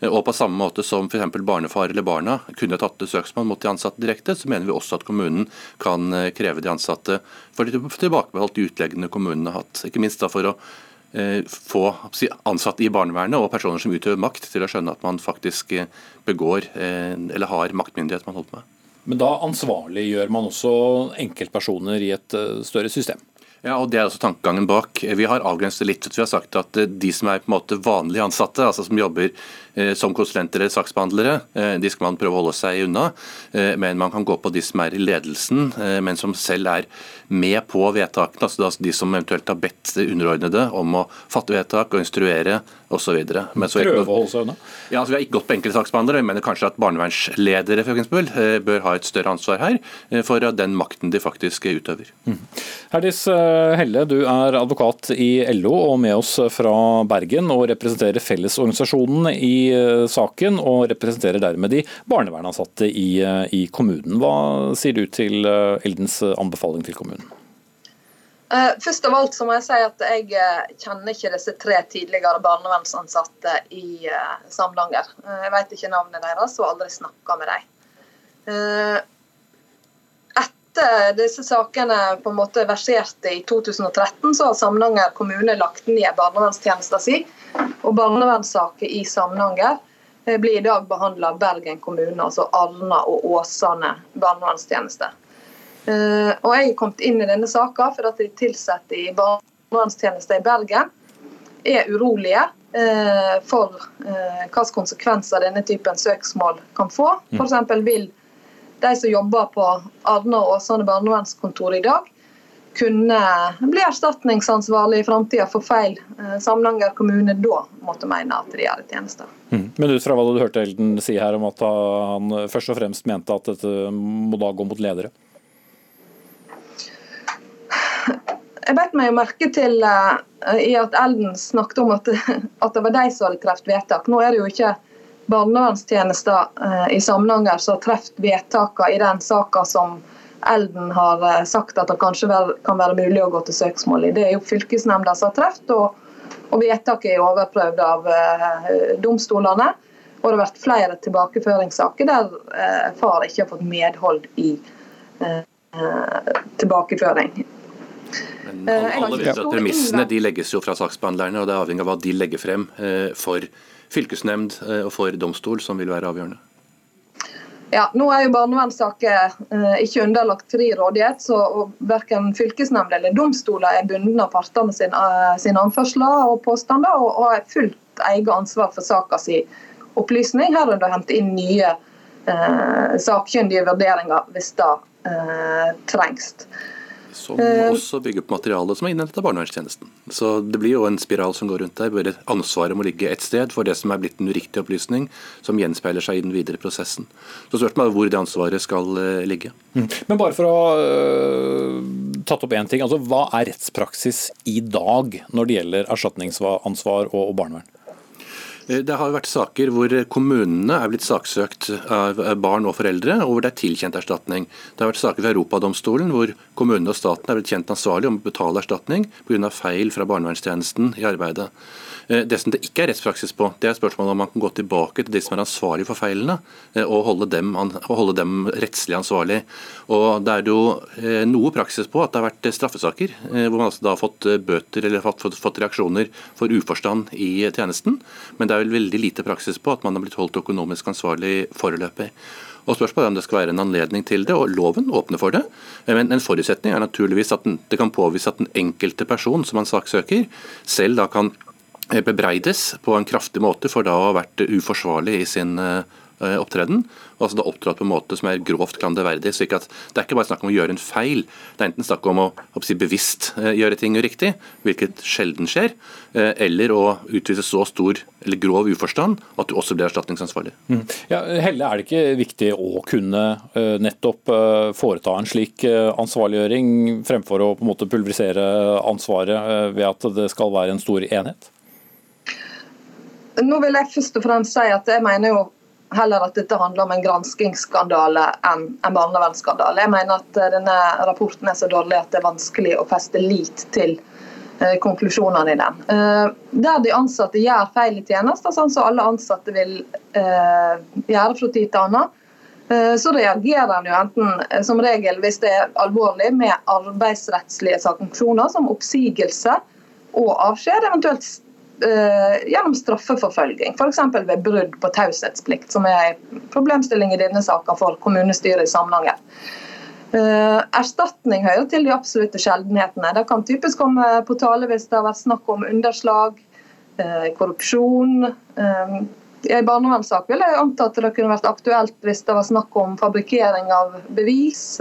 Og på samme måte som f.eks. barnefar eller barna kunne tatt søksmål mot de ansatte direkte, så mener vi også at kommunen kan kreve de ansatte for de tilbakebeholdt utleggene kommunen har hatt. Ikke minst da for å få ansatte i barnevernet og personer som utøver makt, til å skjønne at man faktisk eh, begår eh, eller har maktmyndighet man holder med. Men da ansvarliggjør man også enkeltpersoner i et større system? Ja, og Det er også tankegangen bak. Vi har avgrenset litt. Vi har sagt at de som er på en måte vanlige ansatte, altså som jobber som konsulenter eller saksbehandlere, de skal man prøve å holde seg unna. Men man kan gå på de som er i ledelsen, men som selv er med på vedtakene, altså de som eventuelt har bedt underordnede om å fatte vedtak og instruere osv. Prøve å holde seg unna? Ja, altså Vi har ikke gått på enkeltsaksbehandlere. Vi mener kanskje at barnevernsledere for eksempel, eh, bør ha et større ansvar her eh, for den makten de faktisk utøver. Mm. Herdis eh, Helle, du er advokat i LO og med oss fra Bergen og representerer Fellesorganisasjonen i saken, og representerer dermed de barnevernansatte i, i kommunen. Hva sier du til Eldens anbefaling til kommunen? Uh, først av alt så må jeg si at jeg uh, kjenner ikke disse tre tidligere barnevernsansatte i uh, Samnanger. jeg vet ikke navnet deres og aldri snakka med dem. etter disse sakene på en måte verserte i 2013, så har Samnanger kommune lagt ned barnevernstjenesten sin. Og barnevernssaker i Samnanger blir i dag behandla av Bergen kommune, altså Arna og Åsane barnevernstjeneste. Uh, og Jeg er kommet inn i denne saka at de ansatte i barnevernstjenesten i Bergen er urolige uh, for uh, hvilke konsekvenser denne typen søksmål kan få. Mm. F.eks. vil de som jobber på Arne og Åsane barnevernskontor i dag, kunne bli erstatningsansvarlig i framtida for feil Samnanger kommune da måtte mene at de gjør tjenester. Mm. Men ut fra hva du hørte Elden si her om at han først og fremst mente at dette må da gå mot ledere? [LAUGHS] jeg bet meg merke til uh, i at Elden snakket om at, [LAUGHS] at, det var de som hadde truffet vedtak. Nå er det jo ikke barnevernstjenester uh, i Samnanger som har truffet vedtakene i den saka som Elden har uh, sagt at det kanskje vel, kan være mulig å gå til søksmål i. Det er jo fylkesnemnda som har truffet, og, og vedtaket er overprøvd av domstolene. Og det har vært flere tilbakeføringssaker der far ikke har fått medhold i tilbakeføring. Men eh, alle vet at Premissene de legges jo fra saksbehandlerne, og det er avhengig av hva de legger frem eh, for fylkesnemnd eh, og for domstol, som vil være avgjørende. Ja, Nå er jo barnevernssaker ikke underlagt fri rådighet, så verken fylkesnemnd eller domstoler er bundet av partene sine, sine anførsler og påstander, og, har fullt eget ansvar for saka si opplysning, herunder hente inn nye eh, sakkyndige vurderinger hvis det eh, trengs som eh. også bygger på materialet som er innhentet av barnevernstjenesten. Så det blir jo en spiral som går rundt der, hvor ansvaret må ligge ett sted for det som er blitt en uriktig opplysning, som gjenspeiler seg i den videre prosessen. Så spørsmålet er hvor det ansvaret skal eh, ligge. Mm. Men bare for å ha tatt opp én ting. altså Hva er rettspraksis i dag når det gjelder erstatningsansvar og barnevern? Eh, det har vært saker hvor kommunene er blitt saksøkt av barn og foreldre, og hvor det er tilkjent erstatning. Det har vært saker ved Europadomstolen hvor kommunene og staten er blitt kjent ansvarlig om å betale erstatning pga. feil fra barnevernstjenesten i arbeidet. Eh, det som det ikke er rettspraksis på, det er spørsmålet om man kan gå tilbake til de som er ansvarlige for feilene, eh, og holde dem, og holde dem rettslig ansvarlig. Og Det er jo eh, noe praksis på at det har vært straffesaker hvor man altså da har fått bøter eller fått, fått, fått reaksjoner for uforstand i tjenesten, men det er vel veldig lite praksis på at man har blitt holdt økonomisk ansvarlig foreløpig. Og Spørsmålet er om det skal være en anledning til det, og loven åpner for det. Men en forutsetning er naturligvis at den, det kan påvise at den enkelte person som man saksøker, selv da kan bebreides på en kraftig måte for da å ha vært uforsvarlig i sin eh, opptreden. og altså da opptrådt på en måte som er grovt klanderverdig. slik at Det er ikke bare snakk om å gjøre en feil, det er enten snakk om å, å si, bevisst eh, gjøre ting uriktig, hvilket sjelden skjer, eh, eller å utvise så stor eller grov uforstand at du også blir erstatningsansvarlig. Mm. Ja, Helle, er det ikke viktig å kunne nettopp foreta en slik ansvarliggjøring, fremfor å på en måte pulverisere ansvaret ved at det skal være en stor enhet? Nå vil jeg først og fremst si at jeg mener jo heller at dette handler om en granskingsskandale enn en barnevernsskandale. Jeg mener at eh, denne rapporten er så dårlig at det er vanskelig å feste lit til eh, konklusjonene i den. Eh, der de ansatte gjør feil i tjenester, sånn som alle ansatte vil gjøre fra tid til annen, så reagerer en jo enten som regel hvis det er alvorlig med arbeidsrettslige sanksjoner som oppsigelse og avskjed, eventuelt gjennom straffeforfølging, f.eks. ved brudd på taushetsplikt, som er en problemstilling i denne saken for kommunestyret i Samnanger. Uh, erstatning hører til de absolutte sjeldenhetene. Det kan typisk komme på tale hvis det har vært snakk om underslag, uh, korrupsjon. Uh, I en barnevernssak vil jeg anta at det kunne vært aktuelt hvis det var snakk om fabrikkering av bevis,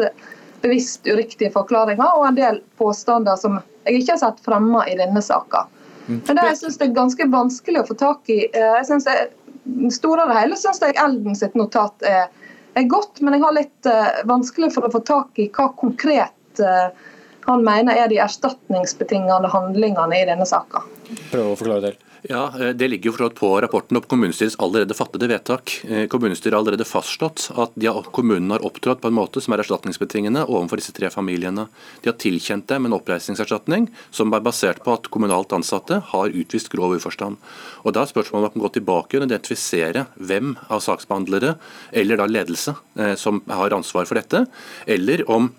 bevisst uriktige forklaringer og en del påstander som jeg ikke har sett fremma i denne saken. Men det jeg synes er ganske vanskelig å få tak i. Eh, jeg synes jeg, Store det hele syns jeg Elden sitt notat er, er, godt, men jeg har litt uh, vanskelig for å få tak i hva konkret uh, han mener er de erstatningsbetingende handlingene i denne saka. Prøv å forklare det. Ja, eh, Det ligger jo for på rapporten om kommunestyrets allerede fattede vedtak. Eh, kommunestyret har allerede fastslått at har, kommunen har opptrådt på en måte som er erstatningsbetingende overfor disse tre familiene. De har tilkjent dem en oppreisningserstatning som er basert på at kommunalt ansatte har utvist grov uforstand. Og Da er spørsmålet om man kan gå tilbake og identifisere hvem av saksbehandlere eller da ledelse eh, som har ansvar for dette, eller om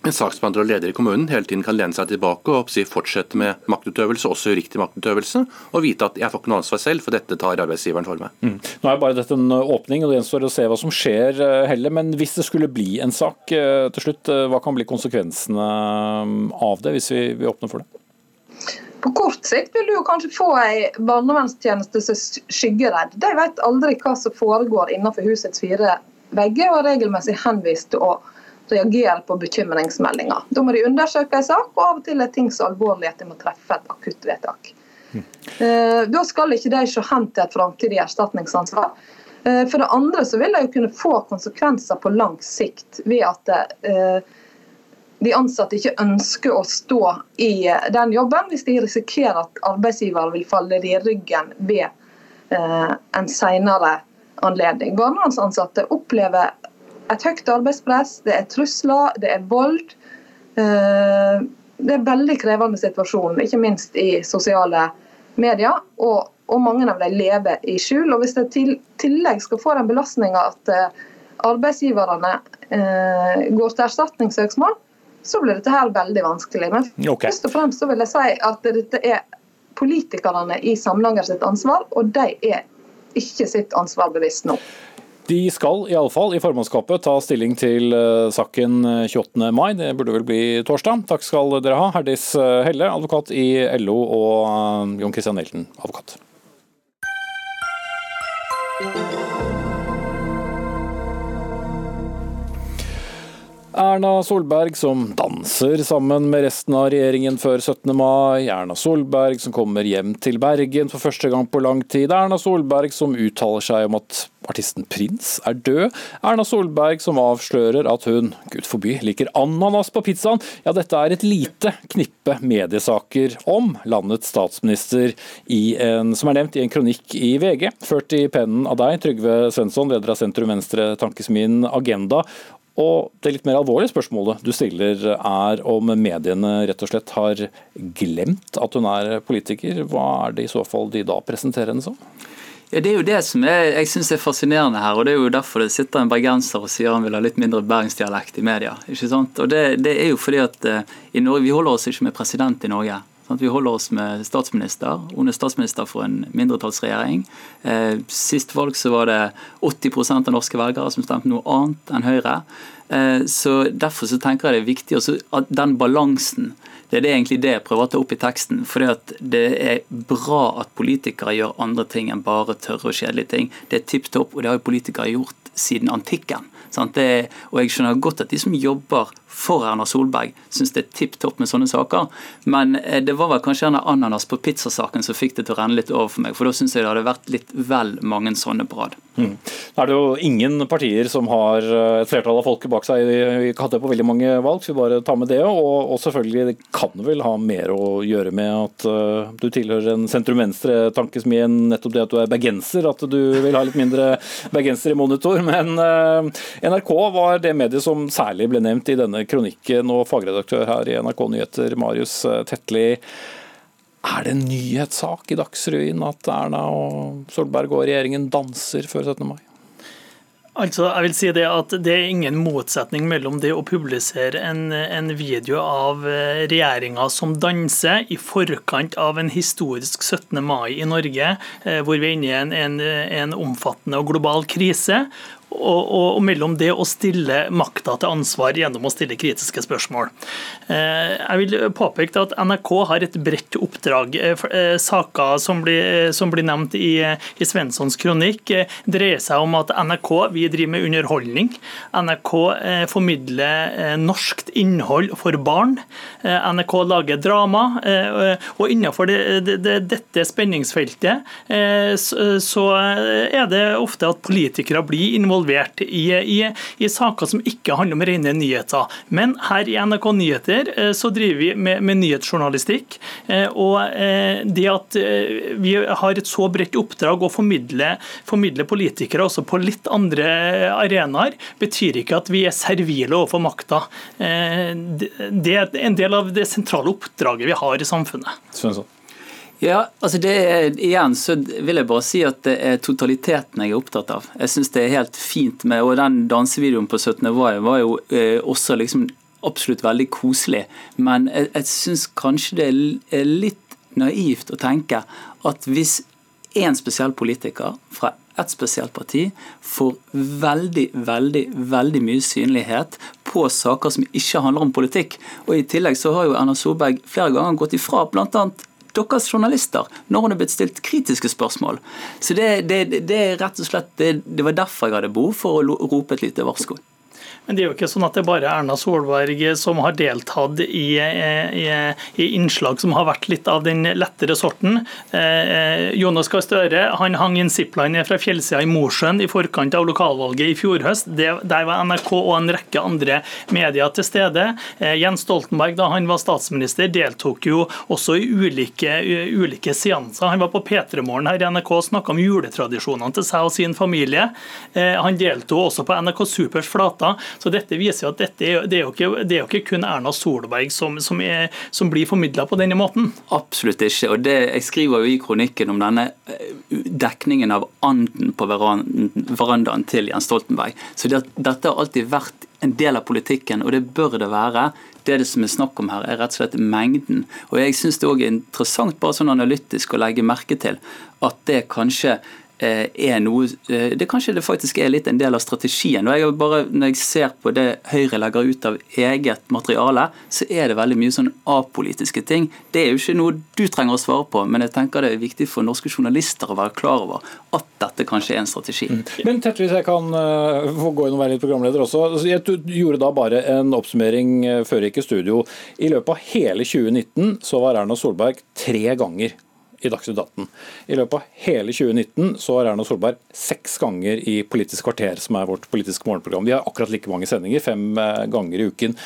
en saksbehandler og leder i kommunen hele tiden kan lene seg tilbake og si, fortsette med maktutøvelse, også uriktig maktutøvelse, og vite at jeg får ikke noe ansvar selv, for dette tar arbeidsgiveren for meg. Mm. Nå er bare dette en åpning, og det gjenstår å se hva som skjer eh, heller. Men hvis det skulle bli en sak eh, til slutt, eh, hva kan bli konsekvensene av det, hvis vi, vi åpner for det? På kort sikt vil du jo kanskje få ei barnevernstjeneste som er skyggeredd. De vet aldri hva som foregår innenfor husets fire vegger, og er regelmessig henvist til å reagere på bekymringsmeldinger. Da må de undersøke en sak, og av og til er ting så alvorlig at de må treffe et akuttvedtak. Mm. Da skal ikke de se hen til et framtidig erstatningsansvar. Eh, for det andre så vil det jo kunne få konsekvenser på lang sikt ved at eh, de ansatte ikke ønsker å stå i den jobben, hvis de risikerer at arbeidsgiver vil falle i ryggen ved en senere anledning. Barnevernsansatte opplever et høyt arbeidspress, det er trusler, det er vold. Eh, det er en veldig krevende situasjon, ikke minst i sosiale medier. Og, og mange av dem lever i skjul. Og Hvis det til tillegg skal få den belastninga at eh, arbeidsgiverne eh, går til erstatningssøksmål, så blir dette her veldig vanskelig. Men okay. først og fremst så vil jeg si at dette er politikerne i Samlanger sitt ansvar, og de er ikke sitt ansvar bevisst nå. De skal iallfall i formannskapet ta stilling til eh, saken 28. Eh, mai, det burde vel bli torsdag. Takk skal dere ha, Herdis eh, Helle, advokat i LO, og Jon Christian Elten, advokat. Erna Solberg som danser sammen med resten av regjeringen før 17. mai. Erna Solberg som kommer hjem til Bergen for første gang på lang tid. Erna Solberg som uttaler seg om at artisten Prins er død. Erna Solberg som avslører at hun, gud forby, liker ananas på pizzaen. Ja, dette er et lite knippe mediesaker om landets statsminister en, som er nevnt i en kronikk i VG, ført i pennen av deg, Trygve Svensson, leder av Sentrum Venstre Tankesmien Agenda. Og Det litt mer alvorlige spørsmålet du stiller er om mediene rett og slett har glemt at hun er politiker. Hva er det i så fall de da presenterer henne som? Ja, Det er jo det som er, jeg synes er fascinerende her, og det er jo derfor det sitter en bergenser og sier han vil ha litt mindre bergensdialekt i media. ikke sant? Og det, det er jo fordi at uh, i Norge, Vi holder oss ikke med president i Norge. Sant? Vi holder oss med statsminister. Hun er statsminister for en mindretallsregjering. Eh, sist valg så var det 80% av norske velgere som stemte noe annet enn Høyre. Eh, så Derfor så tenker jeg det er viktig også at den balansen det er det egentlig det jeg prøver å ta opp i teksten. For Det er bra at politikere gjør andre ting enn bare tørre og kjedelige ting. Det er tipp topp, og det har jo politikere gjort siden antikken. Det, og Jeg skjønner godt at de som jobber for Erna Solberg syns det er tipp topp med sånne saker, men eh, det var vel kanskje denne ananas på pizzasaken som fikk det til å renne litt over for meg. For da syns jeg det hadde vært litt vel mange sånne på rad. Mm. er det jo ingen partier som har eh, et flertall av folket bak seg. Vi hadde det på veldig mange valg, så vi bare tar med det. Og, og selvfølgelig, det kan vel ha mer å gjøre med at uh, du tilhører en sentrum-venstre-tankesmi enn nettopp det at du er bergenser, at du vil ha litt mindre bergenser i monitor. Men uh, NRK var det mediet som særlig ble nevnt i denne kronikken, og fagredaktør her i NRK Nyheter, Marius Tetli. Er det en nyhetssak i Dagsrevyen at Erna og Solberg og regjeringen danser før 17. mai? Altså, jeg vil si Det at det er ingen motsetning mellom det å publisere en, en video av eh, regjeringa som danser i forkant av en historisk 17. mai i Norge, eh, hvor vi er inne i en, en, en omfattende og global krise, og, og, og, mellom det å stille makta til ansvar gjennom å stille kritiske spørsmål. Eh, jeg vil påpeke at NRK har et bredt oppdrag. Eh, eh, saker som blir, som blir nevnt i, i Svenssons kronikk, dreier seg om at NRK vi driver med underholdning. NRK formidler norskt innhold for barn. NRK lager drama. Og innenfor det, det, det, dette spenningsfeltet så er det ofte at politikere blir involvert involvert i, i, i, saker som ikke handler om rene nyheter. Men her i NRK Nyheter eh, så driver vi med, med nyhetsjournalistikk. Eh, og eh, det at vi har et så bredt oppdrag å formidle, formidle politikere også på litt andre arenaer, betyr ikke at vi er servile overfor makta. Det er en del av det sentrale oppdraget vi har i samfunnet. Svensson. Ja, altså det er, Igjen så vil jeg bare si at det er totaliteten jeg er opptatt av. Jeg syns det er helt fint med Og den dansevideoen på 17. mai var jo eh, også liksom absolutt veldig koselig. Men jeg, jeg syns kanskje det er litt naivt å tenke at hvis én spesiell politiker fra et spesielt parti får veldig, veldig veldig mye synlighet på saker som ikke handler om politikk. Og I tillegg så har jo Erna Solberg flere ganger gått ifra bl.a deres journalister når hun er blitt stilt kritiske spørsmål. Så det, det, det er rett og slett det, det, var derfor jeg hadde behov for å rope et lite varsko. Men det er jo ikke sånn at det er bare Erna Solberg som har deltatt i, i, i innslag som har vært litt av den lettere sorten. Eh, Jonas Gahr Støre han hang i en zipline fra fjellsida i Mosjøen i forkant av lokalvalget i fjor høst. Der var NRK og en rekke andre medier til stede. Eh, Jens Stoltenberg, da han var statsminister, deltok jo også i ulike, ulike seanser. Han var på P3 Morgen her i NRK og snakka om juletradisjonene til seg og sin familie. Eh, han deltok også på NRK Supers flater. Så dette viser jo at dette det, er jo ikke, det er jo ikke kun Erna Solberg som, som, er, som blir formidla på denne måten. Absolutt ikke. og det, Jeg skriver jo i kronikken om denne eh, dekningen av anden på verandaen til Jens Stoltenberg. Så det, Dette har alltid vært en del av politikken, og det bør det være. Det, det som er snakk om her, er rett og slett mengden. Og jeg syns det òg er interessant bare sånn analytisk å legge merke til at det kanskje er noe eh, Det kanskje det faktisk er litt en del av strategien. og jeg bare, Når jeg ser på det Høyre legger ut av eget materiale, så er det veldig mye sånn apolitiske ting. Det er jo ikke noe du trenger å svare på, men jeg tenker det er viktig for norske journalister å være klar over at dette kanskje er en strategi. Mm. Men Tette, hvis jeg kan uh, få gå inn og være litt programleder også. Jeg gjorde da bare en oppsummering før jeg gikk i studio. I løpet av hele 2019 så var Erna Solberg tre ganger i Dagsnytt 18. I løpet av hele 2019 så har Erna Solberg seks ganger i Politisk kvarter, som er vårt politiske morgenprogram. Vi har akkurat like mange sendinger, fem eh, ganger i uken.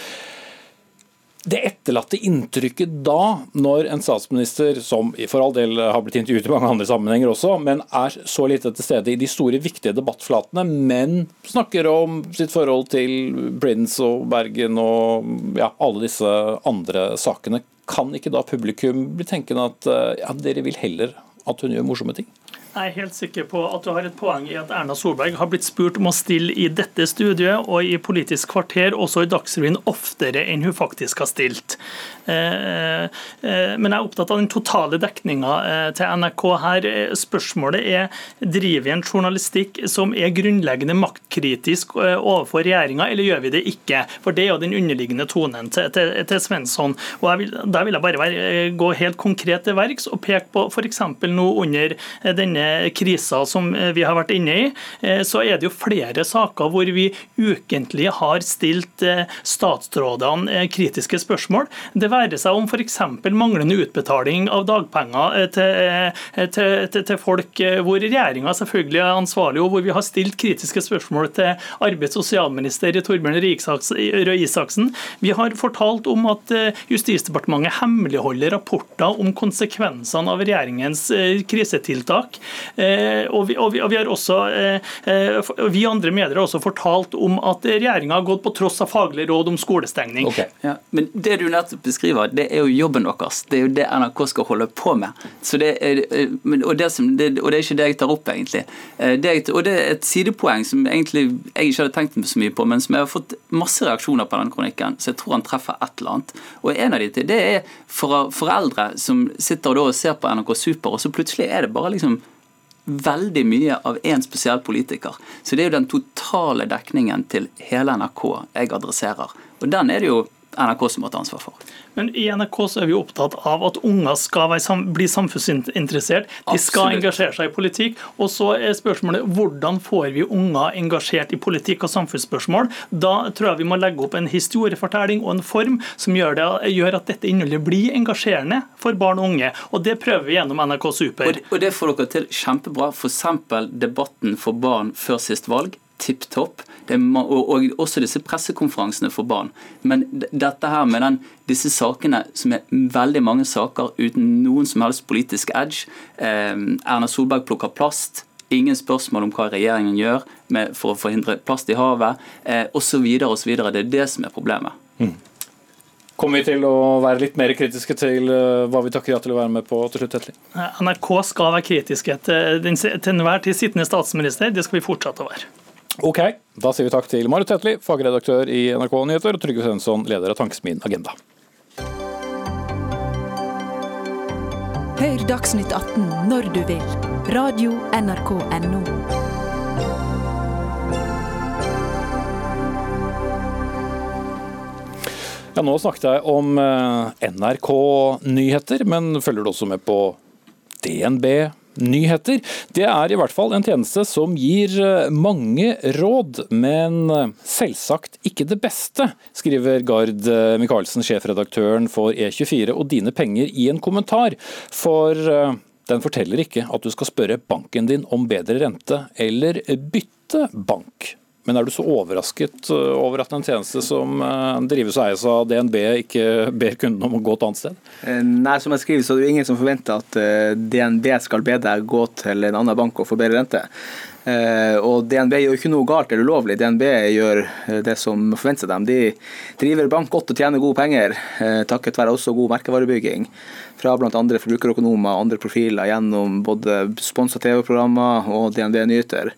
Det etterlatte inntrykket da, når en statsminister som for all del har blitt intervjuet i mange andre sammenhenger også, men er så lite til stede i de store, viktige debattflatene, men snakker om sitt forhold til Prince og Bergen og ja, alle disse andre sakene, kan ikke da publikum bli tenkende at eh, ja, dere vil heller at hun gjør morsomme ting? Jeg er helt sikker på at du har et poeng i at Erna Solberg har blitt spurt om å stille i dette studiet og i Politisk kvarter, også i Dagsrevyen, oftere enn hun faktisk har stilt. Eh, eh, men jeg er opptatt av den totale dekninga til NRK her. Spørsmålet er driver vi en journalistikk som er grunnleggende maktkritisk overfor regjeringa, eller gjør vi det ikke? For det er jo den underliggende tonen til, Svensson. Og vil, Der vil jeg bare gå helt konkret til verks og peke på f.eks. nå under denne krisa som eh, vi har vært inne i, eh, så er det jo flere saker hvor vi ukentlig har stilt eh, statsrådene kritiske spørsmål. Det være seg om f.eks. manglende utbetaling av dagpenger til, til, til, til folk, hvor regjeringa selvfølgelig er ansvarlig, og hvor vi har stilt kritiske spørsmål til arbeids- og sosialminister Torbjørn Røe Isaksen. Vi har fortalt om at Justisdepartementet hemmeligholder rapporter om konsekvensene av regjeringens krisetiltak. Eh, og vi, og vi, og vi har også, eh, eh, vi andre medier har også fortalt om at regjeringa har gått på tross av faglige råd om skolestengning. Okay. Ja, men Det du nettopp beskriver, det er jo jobben deres. Det er jo det NRK skal holde på med. Det er, og, det som, det, og, det er ikke det jeg tar opp, egentlig. Det, og det er et sidepoeng som egentlig jeg ikke hadde tenkt så mye på, men som jeg har fått masse reaksjoner på den kronikken, så jeg tror han treffer et eller annet. Og en av de til, det er for foreldre som sitter og ser på NRK Super, og så plutselig er det bare liksom veldig mye av én spesiell politiker. Så det er jo den totale dekningen til hele NRK jeg adresserer. Og den er det jo NRK som må ta ansvar for. Men i NRK så er vi opptatt av at unger skal bli samfunnsinteressert. De skal Absolutt. engasjere seg i politikk. Og så er spørsmålet hvordan får vi unger engasjert i politikk og samfunnsspørsmål? Da tror jeg vi må legge opp en historiefortelling og en form som gjør, det, gjør at dette innholdet blir engasjerende for barn og unge. Og det prøver vi gjennom NRK Super. Og, og det får dere til kjempebra. F.eks. debatten for barn før sist valg tipp topp. Og, og, også disse pressekonferansene for barn. Men dette her med den, disse sakene, som er veldig mange saker uten noen som helst politisk edge. Eh, Erna Solberg plukker plast. Ingen spørsmål om hva regjeringen gjør med, for å forhindre plast i havet, eh, osv. osv. Det er det som er problemet. Mm. Kommer vi til å være litt mer kritiske til uh, hva vi takker ja til å være med på til slutt? Etterlig? NRK skal være kritiske til, til enhver tid sittende statsminister. Det skal vi fortsette å være. Ok, da sier vi takk til Marit Tetli, fagredaktør i NRK Nyheter, og Trygve Svensson, leder av Tankesmien Agenda. Hør Dagsnytt 18 når du vil. Radio NRK Radio.nrk.no. Ja, nå snakket jeg om eh, NRK Nyheter, men følger du også med på DNB, nyheter. Det er i hvert fall en tjeneste som gir eh, mange råd, men eh, selvsagt ikke det beste, skriver Gard eh, Michaelsen, sjefredaktøren for E24 og Dine penger i en kommentar. For den forteller ikke at du skal spørre banken din om bedre rente eller bytte bank. Men er du så overrasket eh, over at en tjeneste som eh, drives og eies av DNB, ikke ber kunden om å gå et annet sted? Eh, nei, som jeg skriver, så er det ingen som forventer at DNB skal be deg gå til en annen bank og få bedre rente. Og DNB gjør ikke noe galt eller ulovlig. DNB gjør det som forventes av dem. De driver bank godt og tjener gode penger, takket være også god merkevarebygging fra bl.a. forbrukerøkonomer og andre profiler gjennom både sponsa TV-programmer og DNB Nyheter.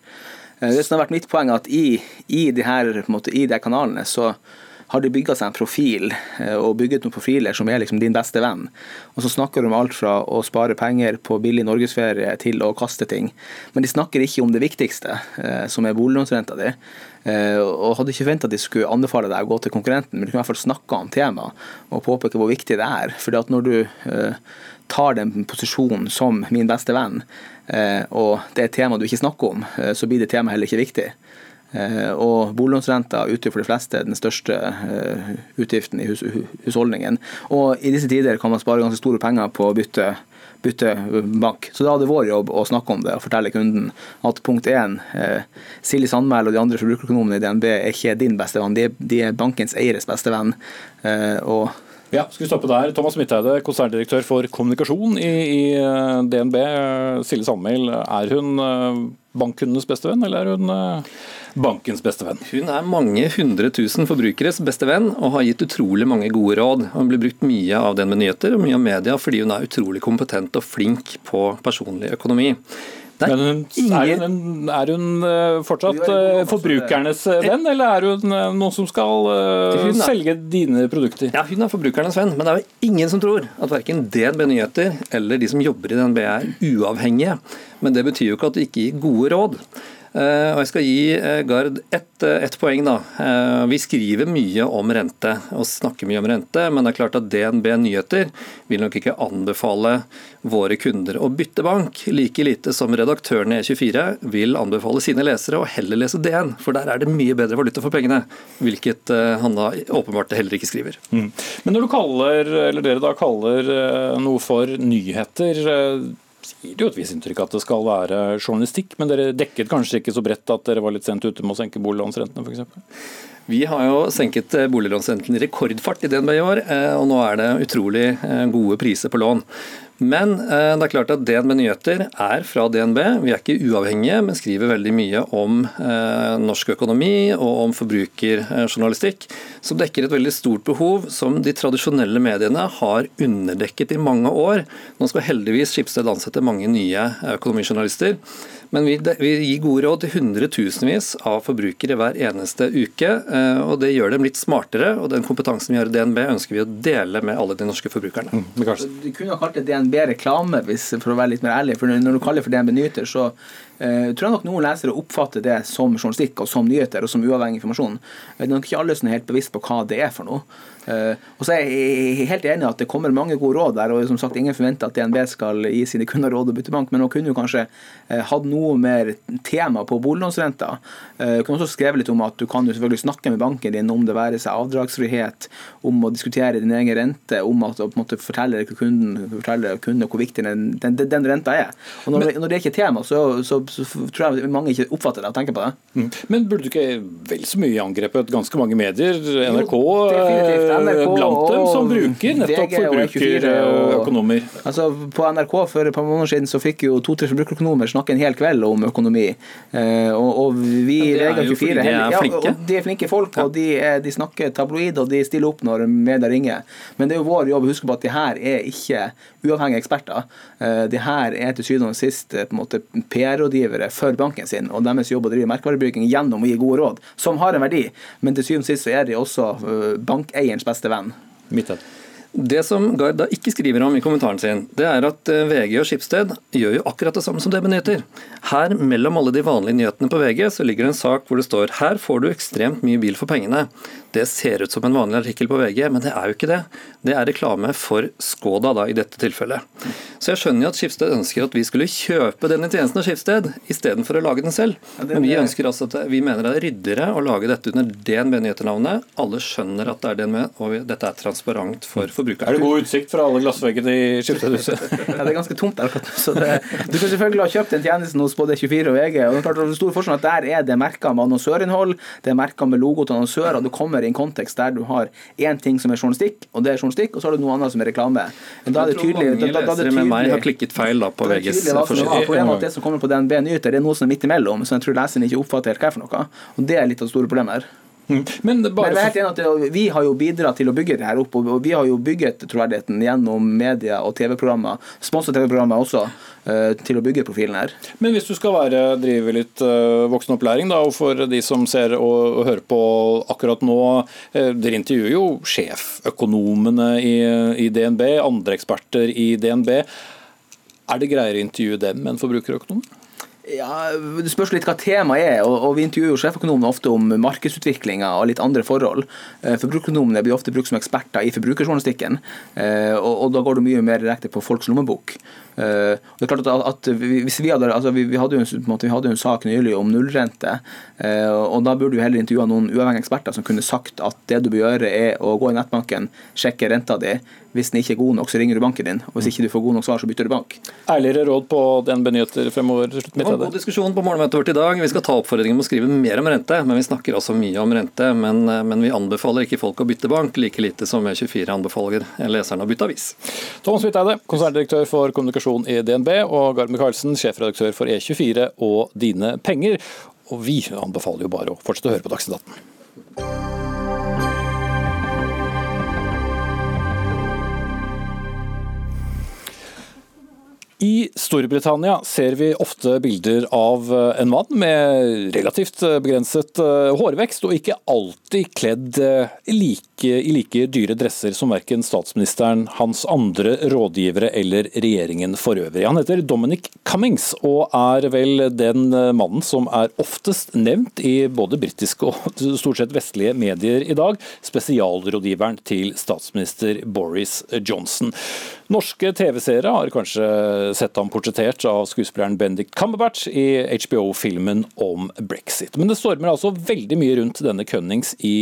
Eh, det som har vært mitt poeng, er at i, i, de her, måte, i de kanalene så har de bygga seg en profil eh, og bygget noen profiler som er liksom din beste venn. Og så snakker de om alt fra å spare penger på billig norgesferie til å kaste ting. Men de snakker ikke om det viktigste, eh, som er boliglånsrenta di. Og hadde ikke forventa at de skulle anbefale deg å gå til konkurrenten, men de kunne i hvert fall snakke om temaet og påpeke hvor viktig det er. Fordi at når du tar den posisjonen som min beste venn, Eh, og det er et tema du ikke snakker om, eh, så blir det temaet heller ikke viktig. Eh, og boliglånsrenta utgjør for de fleste den største utgiften i husholdningen. Og i disse tider kan man spare ganske store penger på å bytte, bytte bank. Så da er det vår jobb å snakke om det og fortelle kunden at punkt én, Silje Sandmæl og de andre forbrukerøkonomene i DNB er ikke din beste venn, de er bankens eieres beste venn. Og ja, skal vi stoppe der. Thomas Midtheide, konserndirektør for kommunikasjon i, i eh, DNB. Silje Sandmæl, er hun eh, bankkundenes beste venn, eller er hun eh, bankens beste venn? Hun er mange hundre tusen forbrukeres beste venn, og har gitt utrolig mange gode råd. Hun blir brukt mye av den med nyheter og mye av media fordi hun er utrolig kompetent og flink på personlig økonomi. Men hun, er, hun, er, hun, eh, fortsatt eh, forbrukernes eh, venn, eller er hun noen som skal selge dine produkter? Ja, Hun er forbrukernes venn, men det er jo ingen som tror at verken DNB Nyheter eller de som jobber i DNB er uavhengige. Men det betyr jo ikke at de ikke gir gode råd. Eh, og Jeg skal gi eh, Gard ett eh, et poeng. da. Vi skriver mye om rente og snakker mye om rente, men det er klart at DNB Nyheter vil nok ikke anbefale våre kunder å bytte bank, like lite som redaktørene i E24 vil anbefale sine lesere å heller lese DN, for der er det mye bedre valuta for pengene. Hvilket han da åpenbart heller ikke skriver. Mm. Men når du kaller, eller dere da kaller noe for nyheter, det jo et visst inntrykk at det skal være journalistikk, men dere dekket kanskje ikke så bredt at dere var litt sent ute med å senke boliglånsrentene f.eks.? Vi har jo senket eh, boliglånsrenten i rekordfart i DNB i år, eh, og nå er det utrolig eh, gode priser på lån. Men eh, det er klart at DNB Nyheter er fra DNB. Vi er ikke uavhengige, men skriver veldig mye om eh, norsk økonomi og om forbrukerjournalistikk, som dekker et veldig stort behov som de tradisjonelle mediene har underdekket i mange år. Nå skal heldigvis Skipsted ansette mange nye økonomijournalister. Men vi, vi, gir gode råd til hundretusenvis av forbrukere hver eneste uke. Eh, og Det gjør dem litt smartere, og den kompetansen vi har i DNB ønsker vi å dele med alle de norske forbrukerne. Mm, du kunne ha kalt det DNB-reklame, for å være litt mer ærlig. for Når du kaller det for DNB Nyter, så uh, tror jeg nok noen lesere oppfatter det som journalistikk og som nyheter og som uavhengig informasjon. Det er nok ikke alle som er helt bevisst på hva det er for noe. Uh, og så er jeg helt enig at det kommer mange gode råd der, og som sagt ingen forventer at DNB skal gi sine kunder råd og bytte bank, men man kunne jo kanskje uh, hatt noe mer tema på boliglånsrenta. Uh, kan også skrive litt om at du kan jo selvfølgelig snakke med banken din om det være seg avdragsfrihet, om å diskutere din egen rente, om at å på en måte fortelle kunden, fortelle kunden hvor viktig den, den, den, renta er. Og når, men, når det ikke er tema, så, så, så, tror jeg mange ikke oppfatter det og tenker på det. Mm. Men burde du ikke vel så mye angrepet ganske mange medier, NRK? Jo, NRK blant dem som bruker nettopp forbrukerøkonomer. Altså, på NRK for et par måneder siden så fikk jo to-tre forbrukerøkonomer snakke en hel kveld om økonomi. Eh, og, og vi VG24 de er flinke. Ja, de er flinke folk, og de, er, de, snakker tabloid og de stiller opp når media ringer. Men det er jo vår jobb å huske på at de her er ikke uavhengige eksperter. Eh, de her er til syvende og sist eh, på en måte PR-rådgivere for banken sin, og deres jobb å drive merkevarebygging gjennom å gi gode råd, som har en verdi. Men til syvende og sist så er de også bankeierens beste venn. Midtød. Det som Gard da ikke skriver om i kommentaren sin, det er at eh, VG og Skipsted gjør jo akkurat det samme som DB Nyheter. Her mellom alle de vanlige nyhetene på VG så ligger det en sak hvor det står her får du ekstremt mye bil for pengene. Det ser ut som en vanlig artikkel på VG, men det er jo ikke det. Det er reklame for Skoda da, i dette tilfellet. Så jeg skjønner jo at Skipsted ønsker at vi skulle kjøpe denne tjenesten av Skipsted, istedenfor å lage den selv. Men vi ønsker altså at vi mener det er ryddigere å lage dette under DNB Nyheter-navnet. Alle skjønner at det er DNB, og dette er transparent for forbrukerne. Er det god utsikt fra alle glassveggene i Skipsstedhuset? [LAUGHS] ja, det er ganske tomt der akkurat nå. Det, du kan selvfølgelig ha kjøpt den tjenesten hos både 24 og VG. og det er klart at det stor forskjell at Der er det merka med annonsørinnhold, det er merka med logo til annonsører. Du kommer i en kontekst der du har én ting som er journalistikk, og det er journalistikk, og så har du noe annet som er reklame. Men da er det tydelig, mange da, da, da, er det tydelig med meg har klikket feil da på er VGs som er forside. problemet er at det som kommer på DNB Nyheter, det er noe som er midt imellom, så jeg tror leseren ikke oppfatter helt hva er for noe. Og det er litt av det store problemet her. [LAUGHS] Men bare Men jeg er helt enig at vi har jo bidratt til å bygge det her opp, og vi har jo bygget troverdigheten gjennom media og TV-programmer, sponsa TV-programmer også, eh, til å bygge profilen her. Men hvis du skal være, drive litt uh, voksenopplæring, da, og for de som ser og, hører på akkurat nå eh, Dere intervjuer jo sjeføkonomene i, i DNB, andre eksperter i DNB. Er det greiere å intervjue dem enn forbrukerøkonomer? Ja, Det spørs litt hva temaet er, og, og vi intervjuer jo sjeføkonomene ofte om markedsutviklinga og litt andre forhold. Eh, Forbrukerøkonomene blir ofte brukt som eksperter i forbrukerjournalistikken, eh, og, og da går det mye mer direkte på folks lommebok. Eh, det er klart at, at vi- vi, hadde, altså vi, vi, hadde jo en, måte, vi hadde en sak nylig om nullrente, og da burde vi heller intervjua noen uavhengige eksperter som kunne sagt at det du bør gjøre er å gå i nettbanken, sjekke renta di. Hvis den ikke er god nok, så ringer du banken din. Og hvis ikke du får god nok svar, så bytter du bank. Ærligere råd på DNB Nyheter fremover? til slutt, Det var en god diskusjon på morgenmøtet vårt i dag. Vi skal ta oppfordringen om å skrive mer om rente, men vi snakker også mye om rente. Men, men vi anbefaler ikke folk å bytte bank, like lite som E24 anbefaler leserne å bytte avis. Thomas Hviteide, konserndirektør for kommunikasjon i DNB, og Gard Michaelsen, sjefredaktør for E24 og Dine Penger. Og vi anbefaler jo bare å fortsette å høre på Dagsnytt 18. I Storbritannia ser vi ofte bilder av eh, en mann med relativt eh, begrenset eh, hårvekst, og ikke alltid kledd like, i like dyre dresser som verken statsministeren, hans andre rådgivere eller regjeringen for øvrig. Han heter Dominic Cummings, og er vel den mannen som er oftest nevnt i både britiske og [LAUGHS] stort sett vestlige medier i dag, spesialrådgiveren til statsminister Boris Johnson. Norske TV-seere har kanskje sett ham portrettert av skuespilleren Bendik Cumberbatch i HBO-filmen om brexit. Men det stormer altså veldig mye rundt denne Cummings i,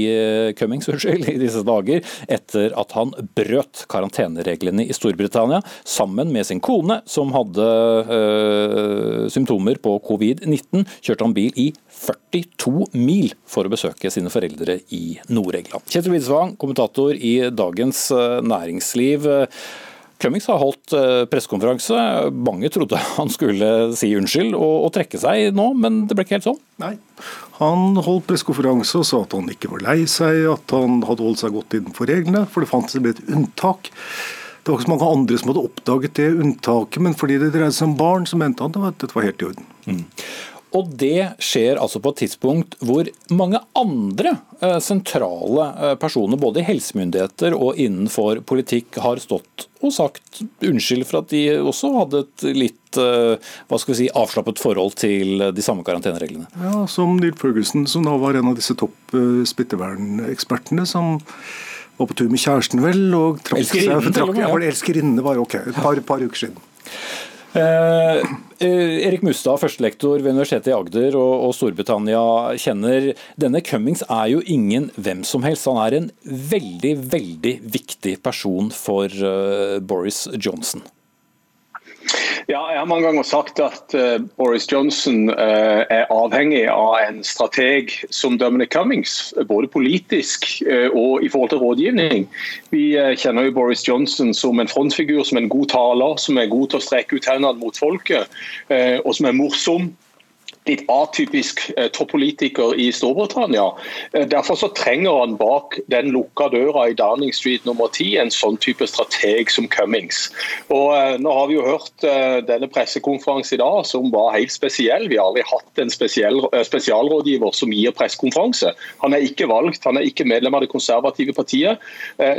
Cummings, [LAUGHS] unnskyld, i disse dager, etter at han brøt karantenereglene i Storbritannia sammen med sin kone, som hadde øh, symptomer på covid-19. Kjørte han bil i 42 mil for å besøke sine foreldre i Nord-England. Kjetil Widsvang, kommentator i Dagens øh, Næringsliv. Cummings har holdt eh, pressekonferanse. Mange trodde [LAUGHS] han skulle si unnskyld og, og trekke seg nå, men det ble ikke helt sånn. Nei. Han holdt pressekonferanse og sa at han ikke var lei seg, at han hadde holdt seg godt innenfor reglene, for det fantes et unntak. Det var ikke så mange andre som hadde oppdaget det unntaket, men fordi det dreide seg om barn, så mente han at dette var helt i orden. Mm. Og det skjer altså på et tidspunkt hvor mange andre eh, sentrale eh, personer, både i helsemyndigheter og innenfor politikk, har stått og sagt unnskyld for at de også hadde et litt eh, hva skal vi si, avslappet forhold til de samme karantenereglene. Ja, Som Neil Ferguson, som da var en av disse topp smittevernekspertene, som var på tur med kjæresten, vel, og trakk seg Elskerinnene var ok, et par, par uker siden. Eh, eh, Erik Mustad, førstelektor ved Universitetet i Agder og, og Storbritannia, kjenner denne Cummings er jo ingen hvem som helst. Han er en veldig, veldig viktig person for uh, Boris Johnson. Ja, jeg har mange ganger sagt at eh, Boris Johnson eh, er avhengig av en strateg som Dominic Cummings, både politisk eh, og i forhold til rådgivning. Vi kjenner jo Boris Johnson som en frontfigur, som en god taler, som er god til å strekke ut hendene mot folket, og som er morsom. Litt atypisk eh, toppolitiker i Storbritannia. Eh, derfor så trenger han bak den lukka døra i Darning Street nummer 10 en sånn type strateg som Cummings. Og eh, Nå har vi jo hørt denne pressekonferansen i dag som var helt spesiell. Vi har aldri hatt en spesiell, spesialrådgiver som gir pressekonferanse. Han er ikke valgt, han er ikke medlem av det konservative partiet.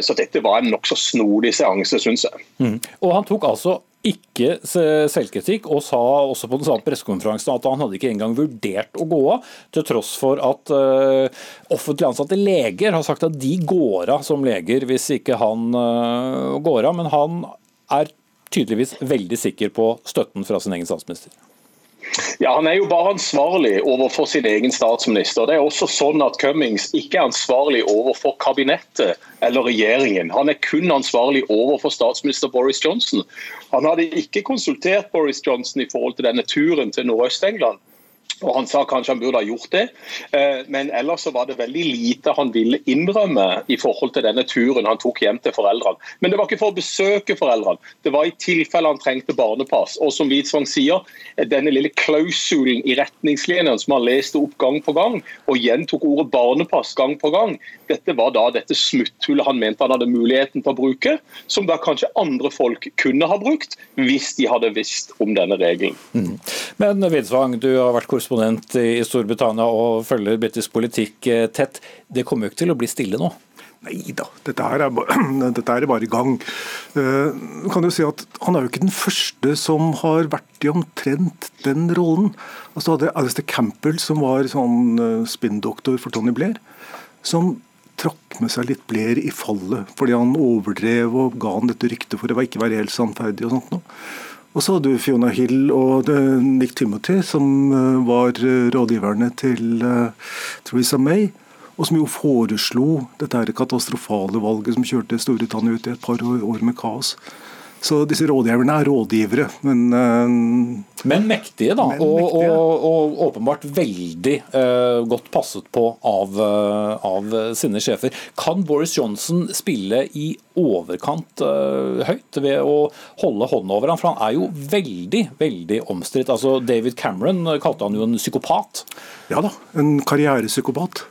Så dette var en nokså snodig seanse, syns jeg. Mm. Og han tok altså ikke selvkritikk, og sa også på den samme pressekonferansen at han hadde ikke engang vurdert å gå av, til tross for at uh, offentlig ansatte leger har sagt at de går av som leger hvis ikke han uh, går av. Men han er tydeligvis veldig sikker på støtten fra sin egen statsminister. Ja, Han er jo bare ansvarlig overfor sin egen statsminister. Det er også sånn at Cummings ikke er ansvarlig overfor kabinettet eller regjeringen. Han er kun ansvarlig overfor statsminister Boris Johnson. Han hadde ikke konsultert Boris Johnson i forhold til denne turen til Nordøst-England. Og Han sa kanskje han burde ha gjort det, eh, men ellers så var det veldig lite han ville innrømme i forhold til denne turen han tok hjem til foreldrene. Men det var ikke for å besøke foreldrene, det var i tilfelle han trengte barnepass. Og som Hvitsvang sier, denne lille klausulen i retningslinjene som han leste opp gang på gang, og gjentok ordet barnepass gang på gang, dette var da dette smutthullet han mente han hadde muligheten til å bruke, som da kanskje andre folk kunne ha brukt, hvis de hadde visst om denne regelen. Mm. Men Hvitsvang, du har vært korrespondent i Storbritannia og følger britisk politikk eh, tett. Det kommer jo ikke til å bli stille nå? Nei da, dette, [CLEARS THROAT] dette, er bare i gang. Uh, kan jo si at Han er jo ikke den første som har vært i omtrent den rollen. Altså hadde Alistair Campbell, som var sånn uh, spinndoktor for Tony Blair, som trakk med seg litt Blair i fallet fordi han overdrev og ga han dette ryktet for å ikke være helt sannferdig. og sånt noe. Og så hadde du Fiona Hill og Nick Timothy, som eh, var eh, rådgiverne til eh, Theresa May. Og som jo foreslo dette katastrofale valget som kjørte Storbritannia ut i et par år med kaos. Så disse rådgiverne er rådgivere, men uh, Men mektige, da. Men og, mektige. Og, og, åpenbart veldig uh, godt passet på av, uh, av, sine sjefer. Kan Boris Johnson spille i overkant høyt ved å holde hånden over ham? For han er jo veldig, veldig omstridt. Altså, David Cameron kalte han jo en psykopat. Ja da, en karrierepsykopat.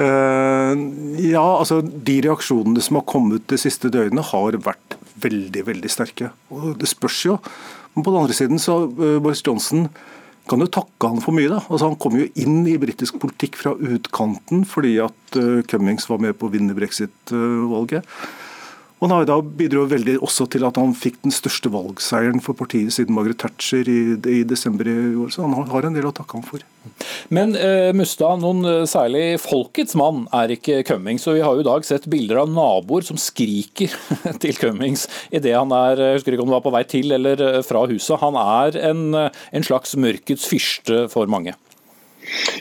ja, altså De reaksjonene som har kommet det siste døgnet, har vært veldig veldig sterke. Og Det spørs jo. Men på den andre siden så uh, Boris Johnson kan jo takke han for mye. da. Altså Han kom jo inn i britisk politikk fra utkanten fordi at uh, Cummings var med på å vinne brexit-valget. Og Han da bidro veldig også til at han fikk den største valgseieren for partiet siden Margaret Thatcher i, i desember i år. Så han har en del å takke ham for. Men uh, Mustad, noen uh, særlig folkets mann er ikke Cummings. og Vi har jo i dag sett bilder av naboer som skriker [LAUGHS] til Cummings idet han er jeg husker ikke om det var på vei til eller uh, fra huset. Han er en, en slags mørkets fyrste for mange.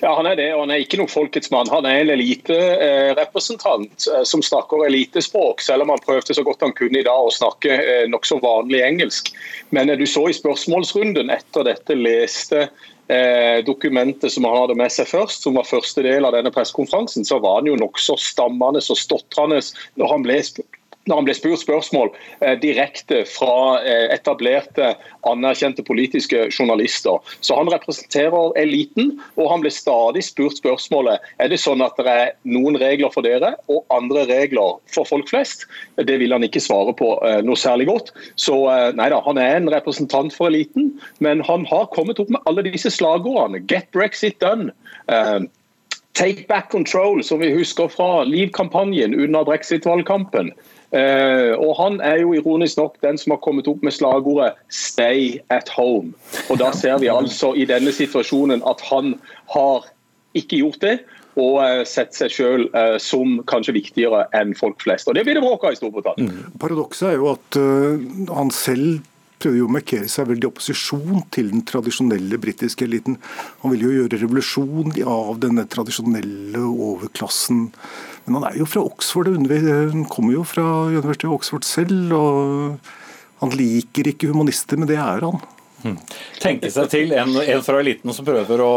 Ja, Han er det, og han er ikke noen folkets mann. Han er en eliterepresentant eh, som snakker elitespråk, selv om han prøvde så godt han kunne i dag å snakke eh, nokså vanlig engelsk. Men eh, du så i spørsmålsrunden etter dette leste eh, dokumentet som han hadde med seg først, som var første del av denne pressekonferansen, så var han jo nokså stammende og stotrende når han ble når han ble spurt spørsmål eh, direkte fra eh, etablerte, anerkjente politiske journalister. Så han representerer eliten, og han ble stadig spurt spørsmålet er det sånn at det er noen regler for dere og andre regler for folk flest. Det vil han ikke svare på eh, noe særlig godt. Så eh, nei da, han er en representant for eliten, men han har kommet opp med alle disse slagordene. Get Brexit done. Eh, Take back control, som vi husker fra Liv-kampanjen under brexit-valgkampen. Uh, og Han er jo ironisk nok den som har kommet opp med slagordet 'stay at home'. Og Da ser vi altså i denne situasjonen at han har ikke gjort det, og uh, sett seg selv uh, som kanskje viktigere enn folk flest. Og Det blir det bråk av i Storbritannia. Mm. Paradokset er jo at han selv prøver jo å markere seg veldig opposisjon til den tradisjonelle britiske eliten. Han vil jo gjøre revolusjon av denne tradisjonelle overklassen. Men han er jo fra Oxford, han kommer jo fra Universitetet Oxford selv. og Han liker ikke humanister, men det er han. Hmm. Tenke seg til en, en, fra eliten som prøver å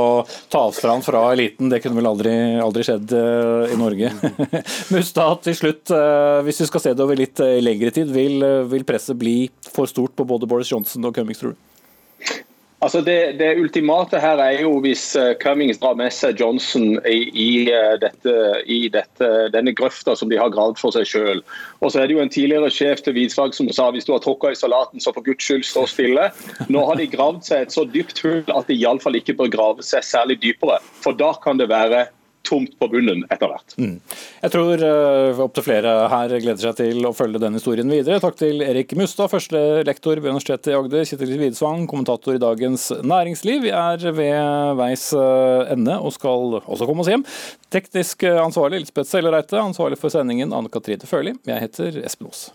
ta avstand fra eliten. Det kunne vel aldri, aldri skjedd uh, i Norge. [LAUGHS] Mustad, til slutt, uh, hvis vi skal se det over litt uh, lengre tid, vil, vil, presset bli for stort på både Boris Johnson og Cummings, tror du? Altså det, det, ultimate her er jo hvis eh, Cummings drar med seg Johnson i, i, eh, dette, i dette, denne grøfta som de har gravd for seg sjøl. Og så er det jo en tidligere sjef til Hvitslag som sa hvis du har tråkka i salaten, så for guds skyld stå stille. Nå har de gravd seg et så dypt hull at de iallfall ikke bør grave seg særlig dypere. For da kan det være tomt på bunnen etter hvert. Mm. Jeg tror uh, opptil flere her gleder seg til å følge den historien videre. Takk til Erik Mustad, første lektor ved Universitetet i Agder, Kjetil Widsvang, kommentator i Dagens Næringsliv. Vi er ved veis eh, ende og skal også komme oss hjem. Teknisk ansvarlig Lisbeth Sellereite, ansvarlig for sendingen Anne Katrine Førli. Jeg heter Espen Aas.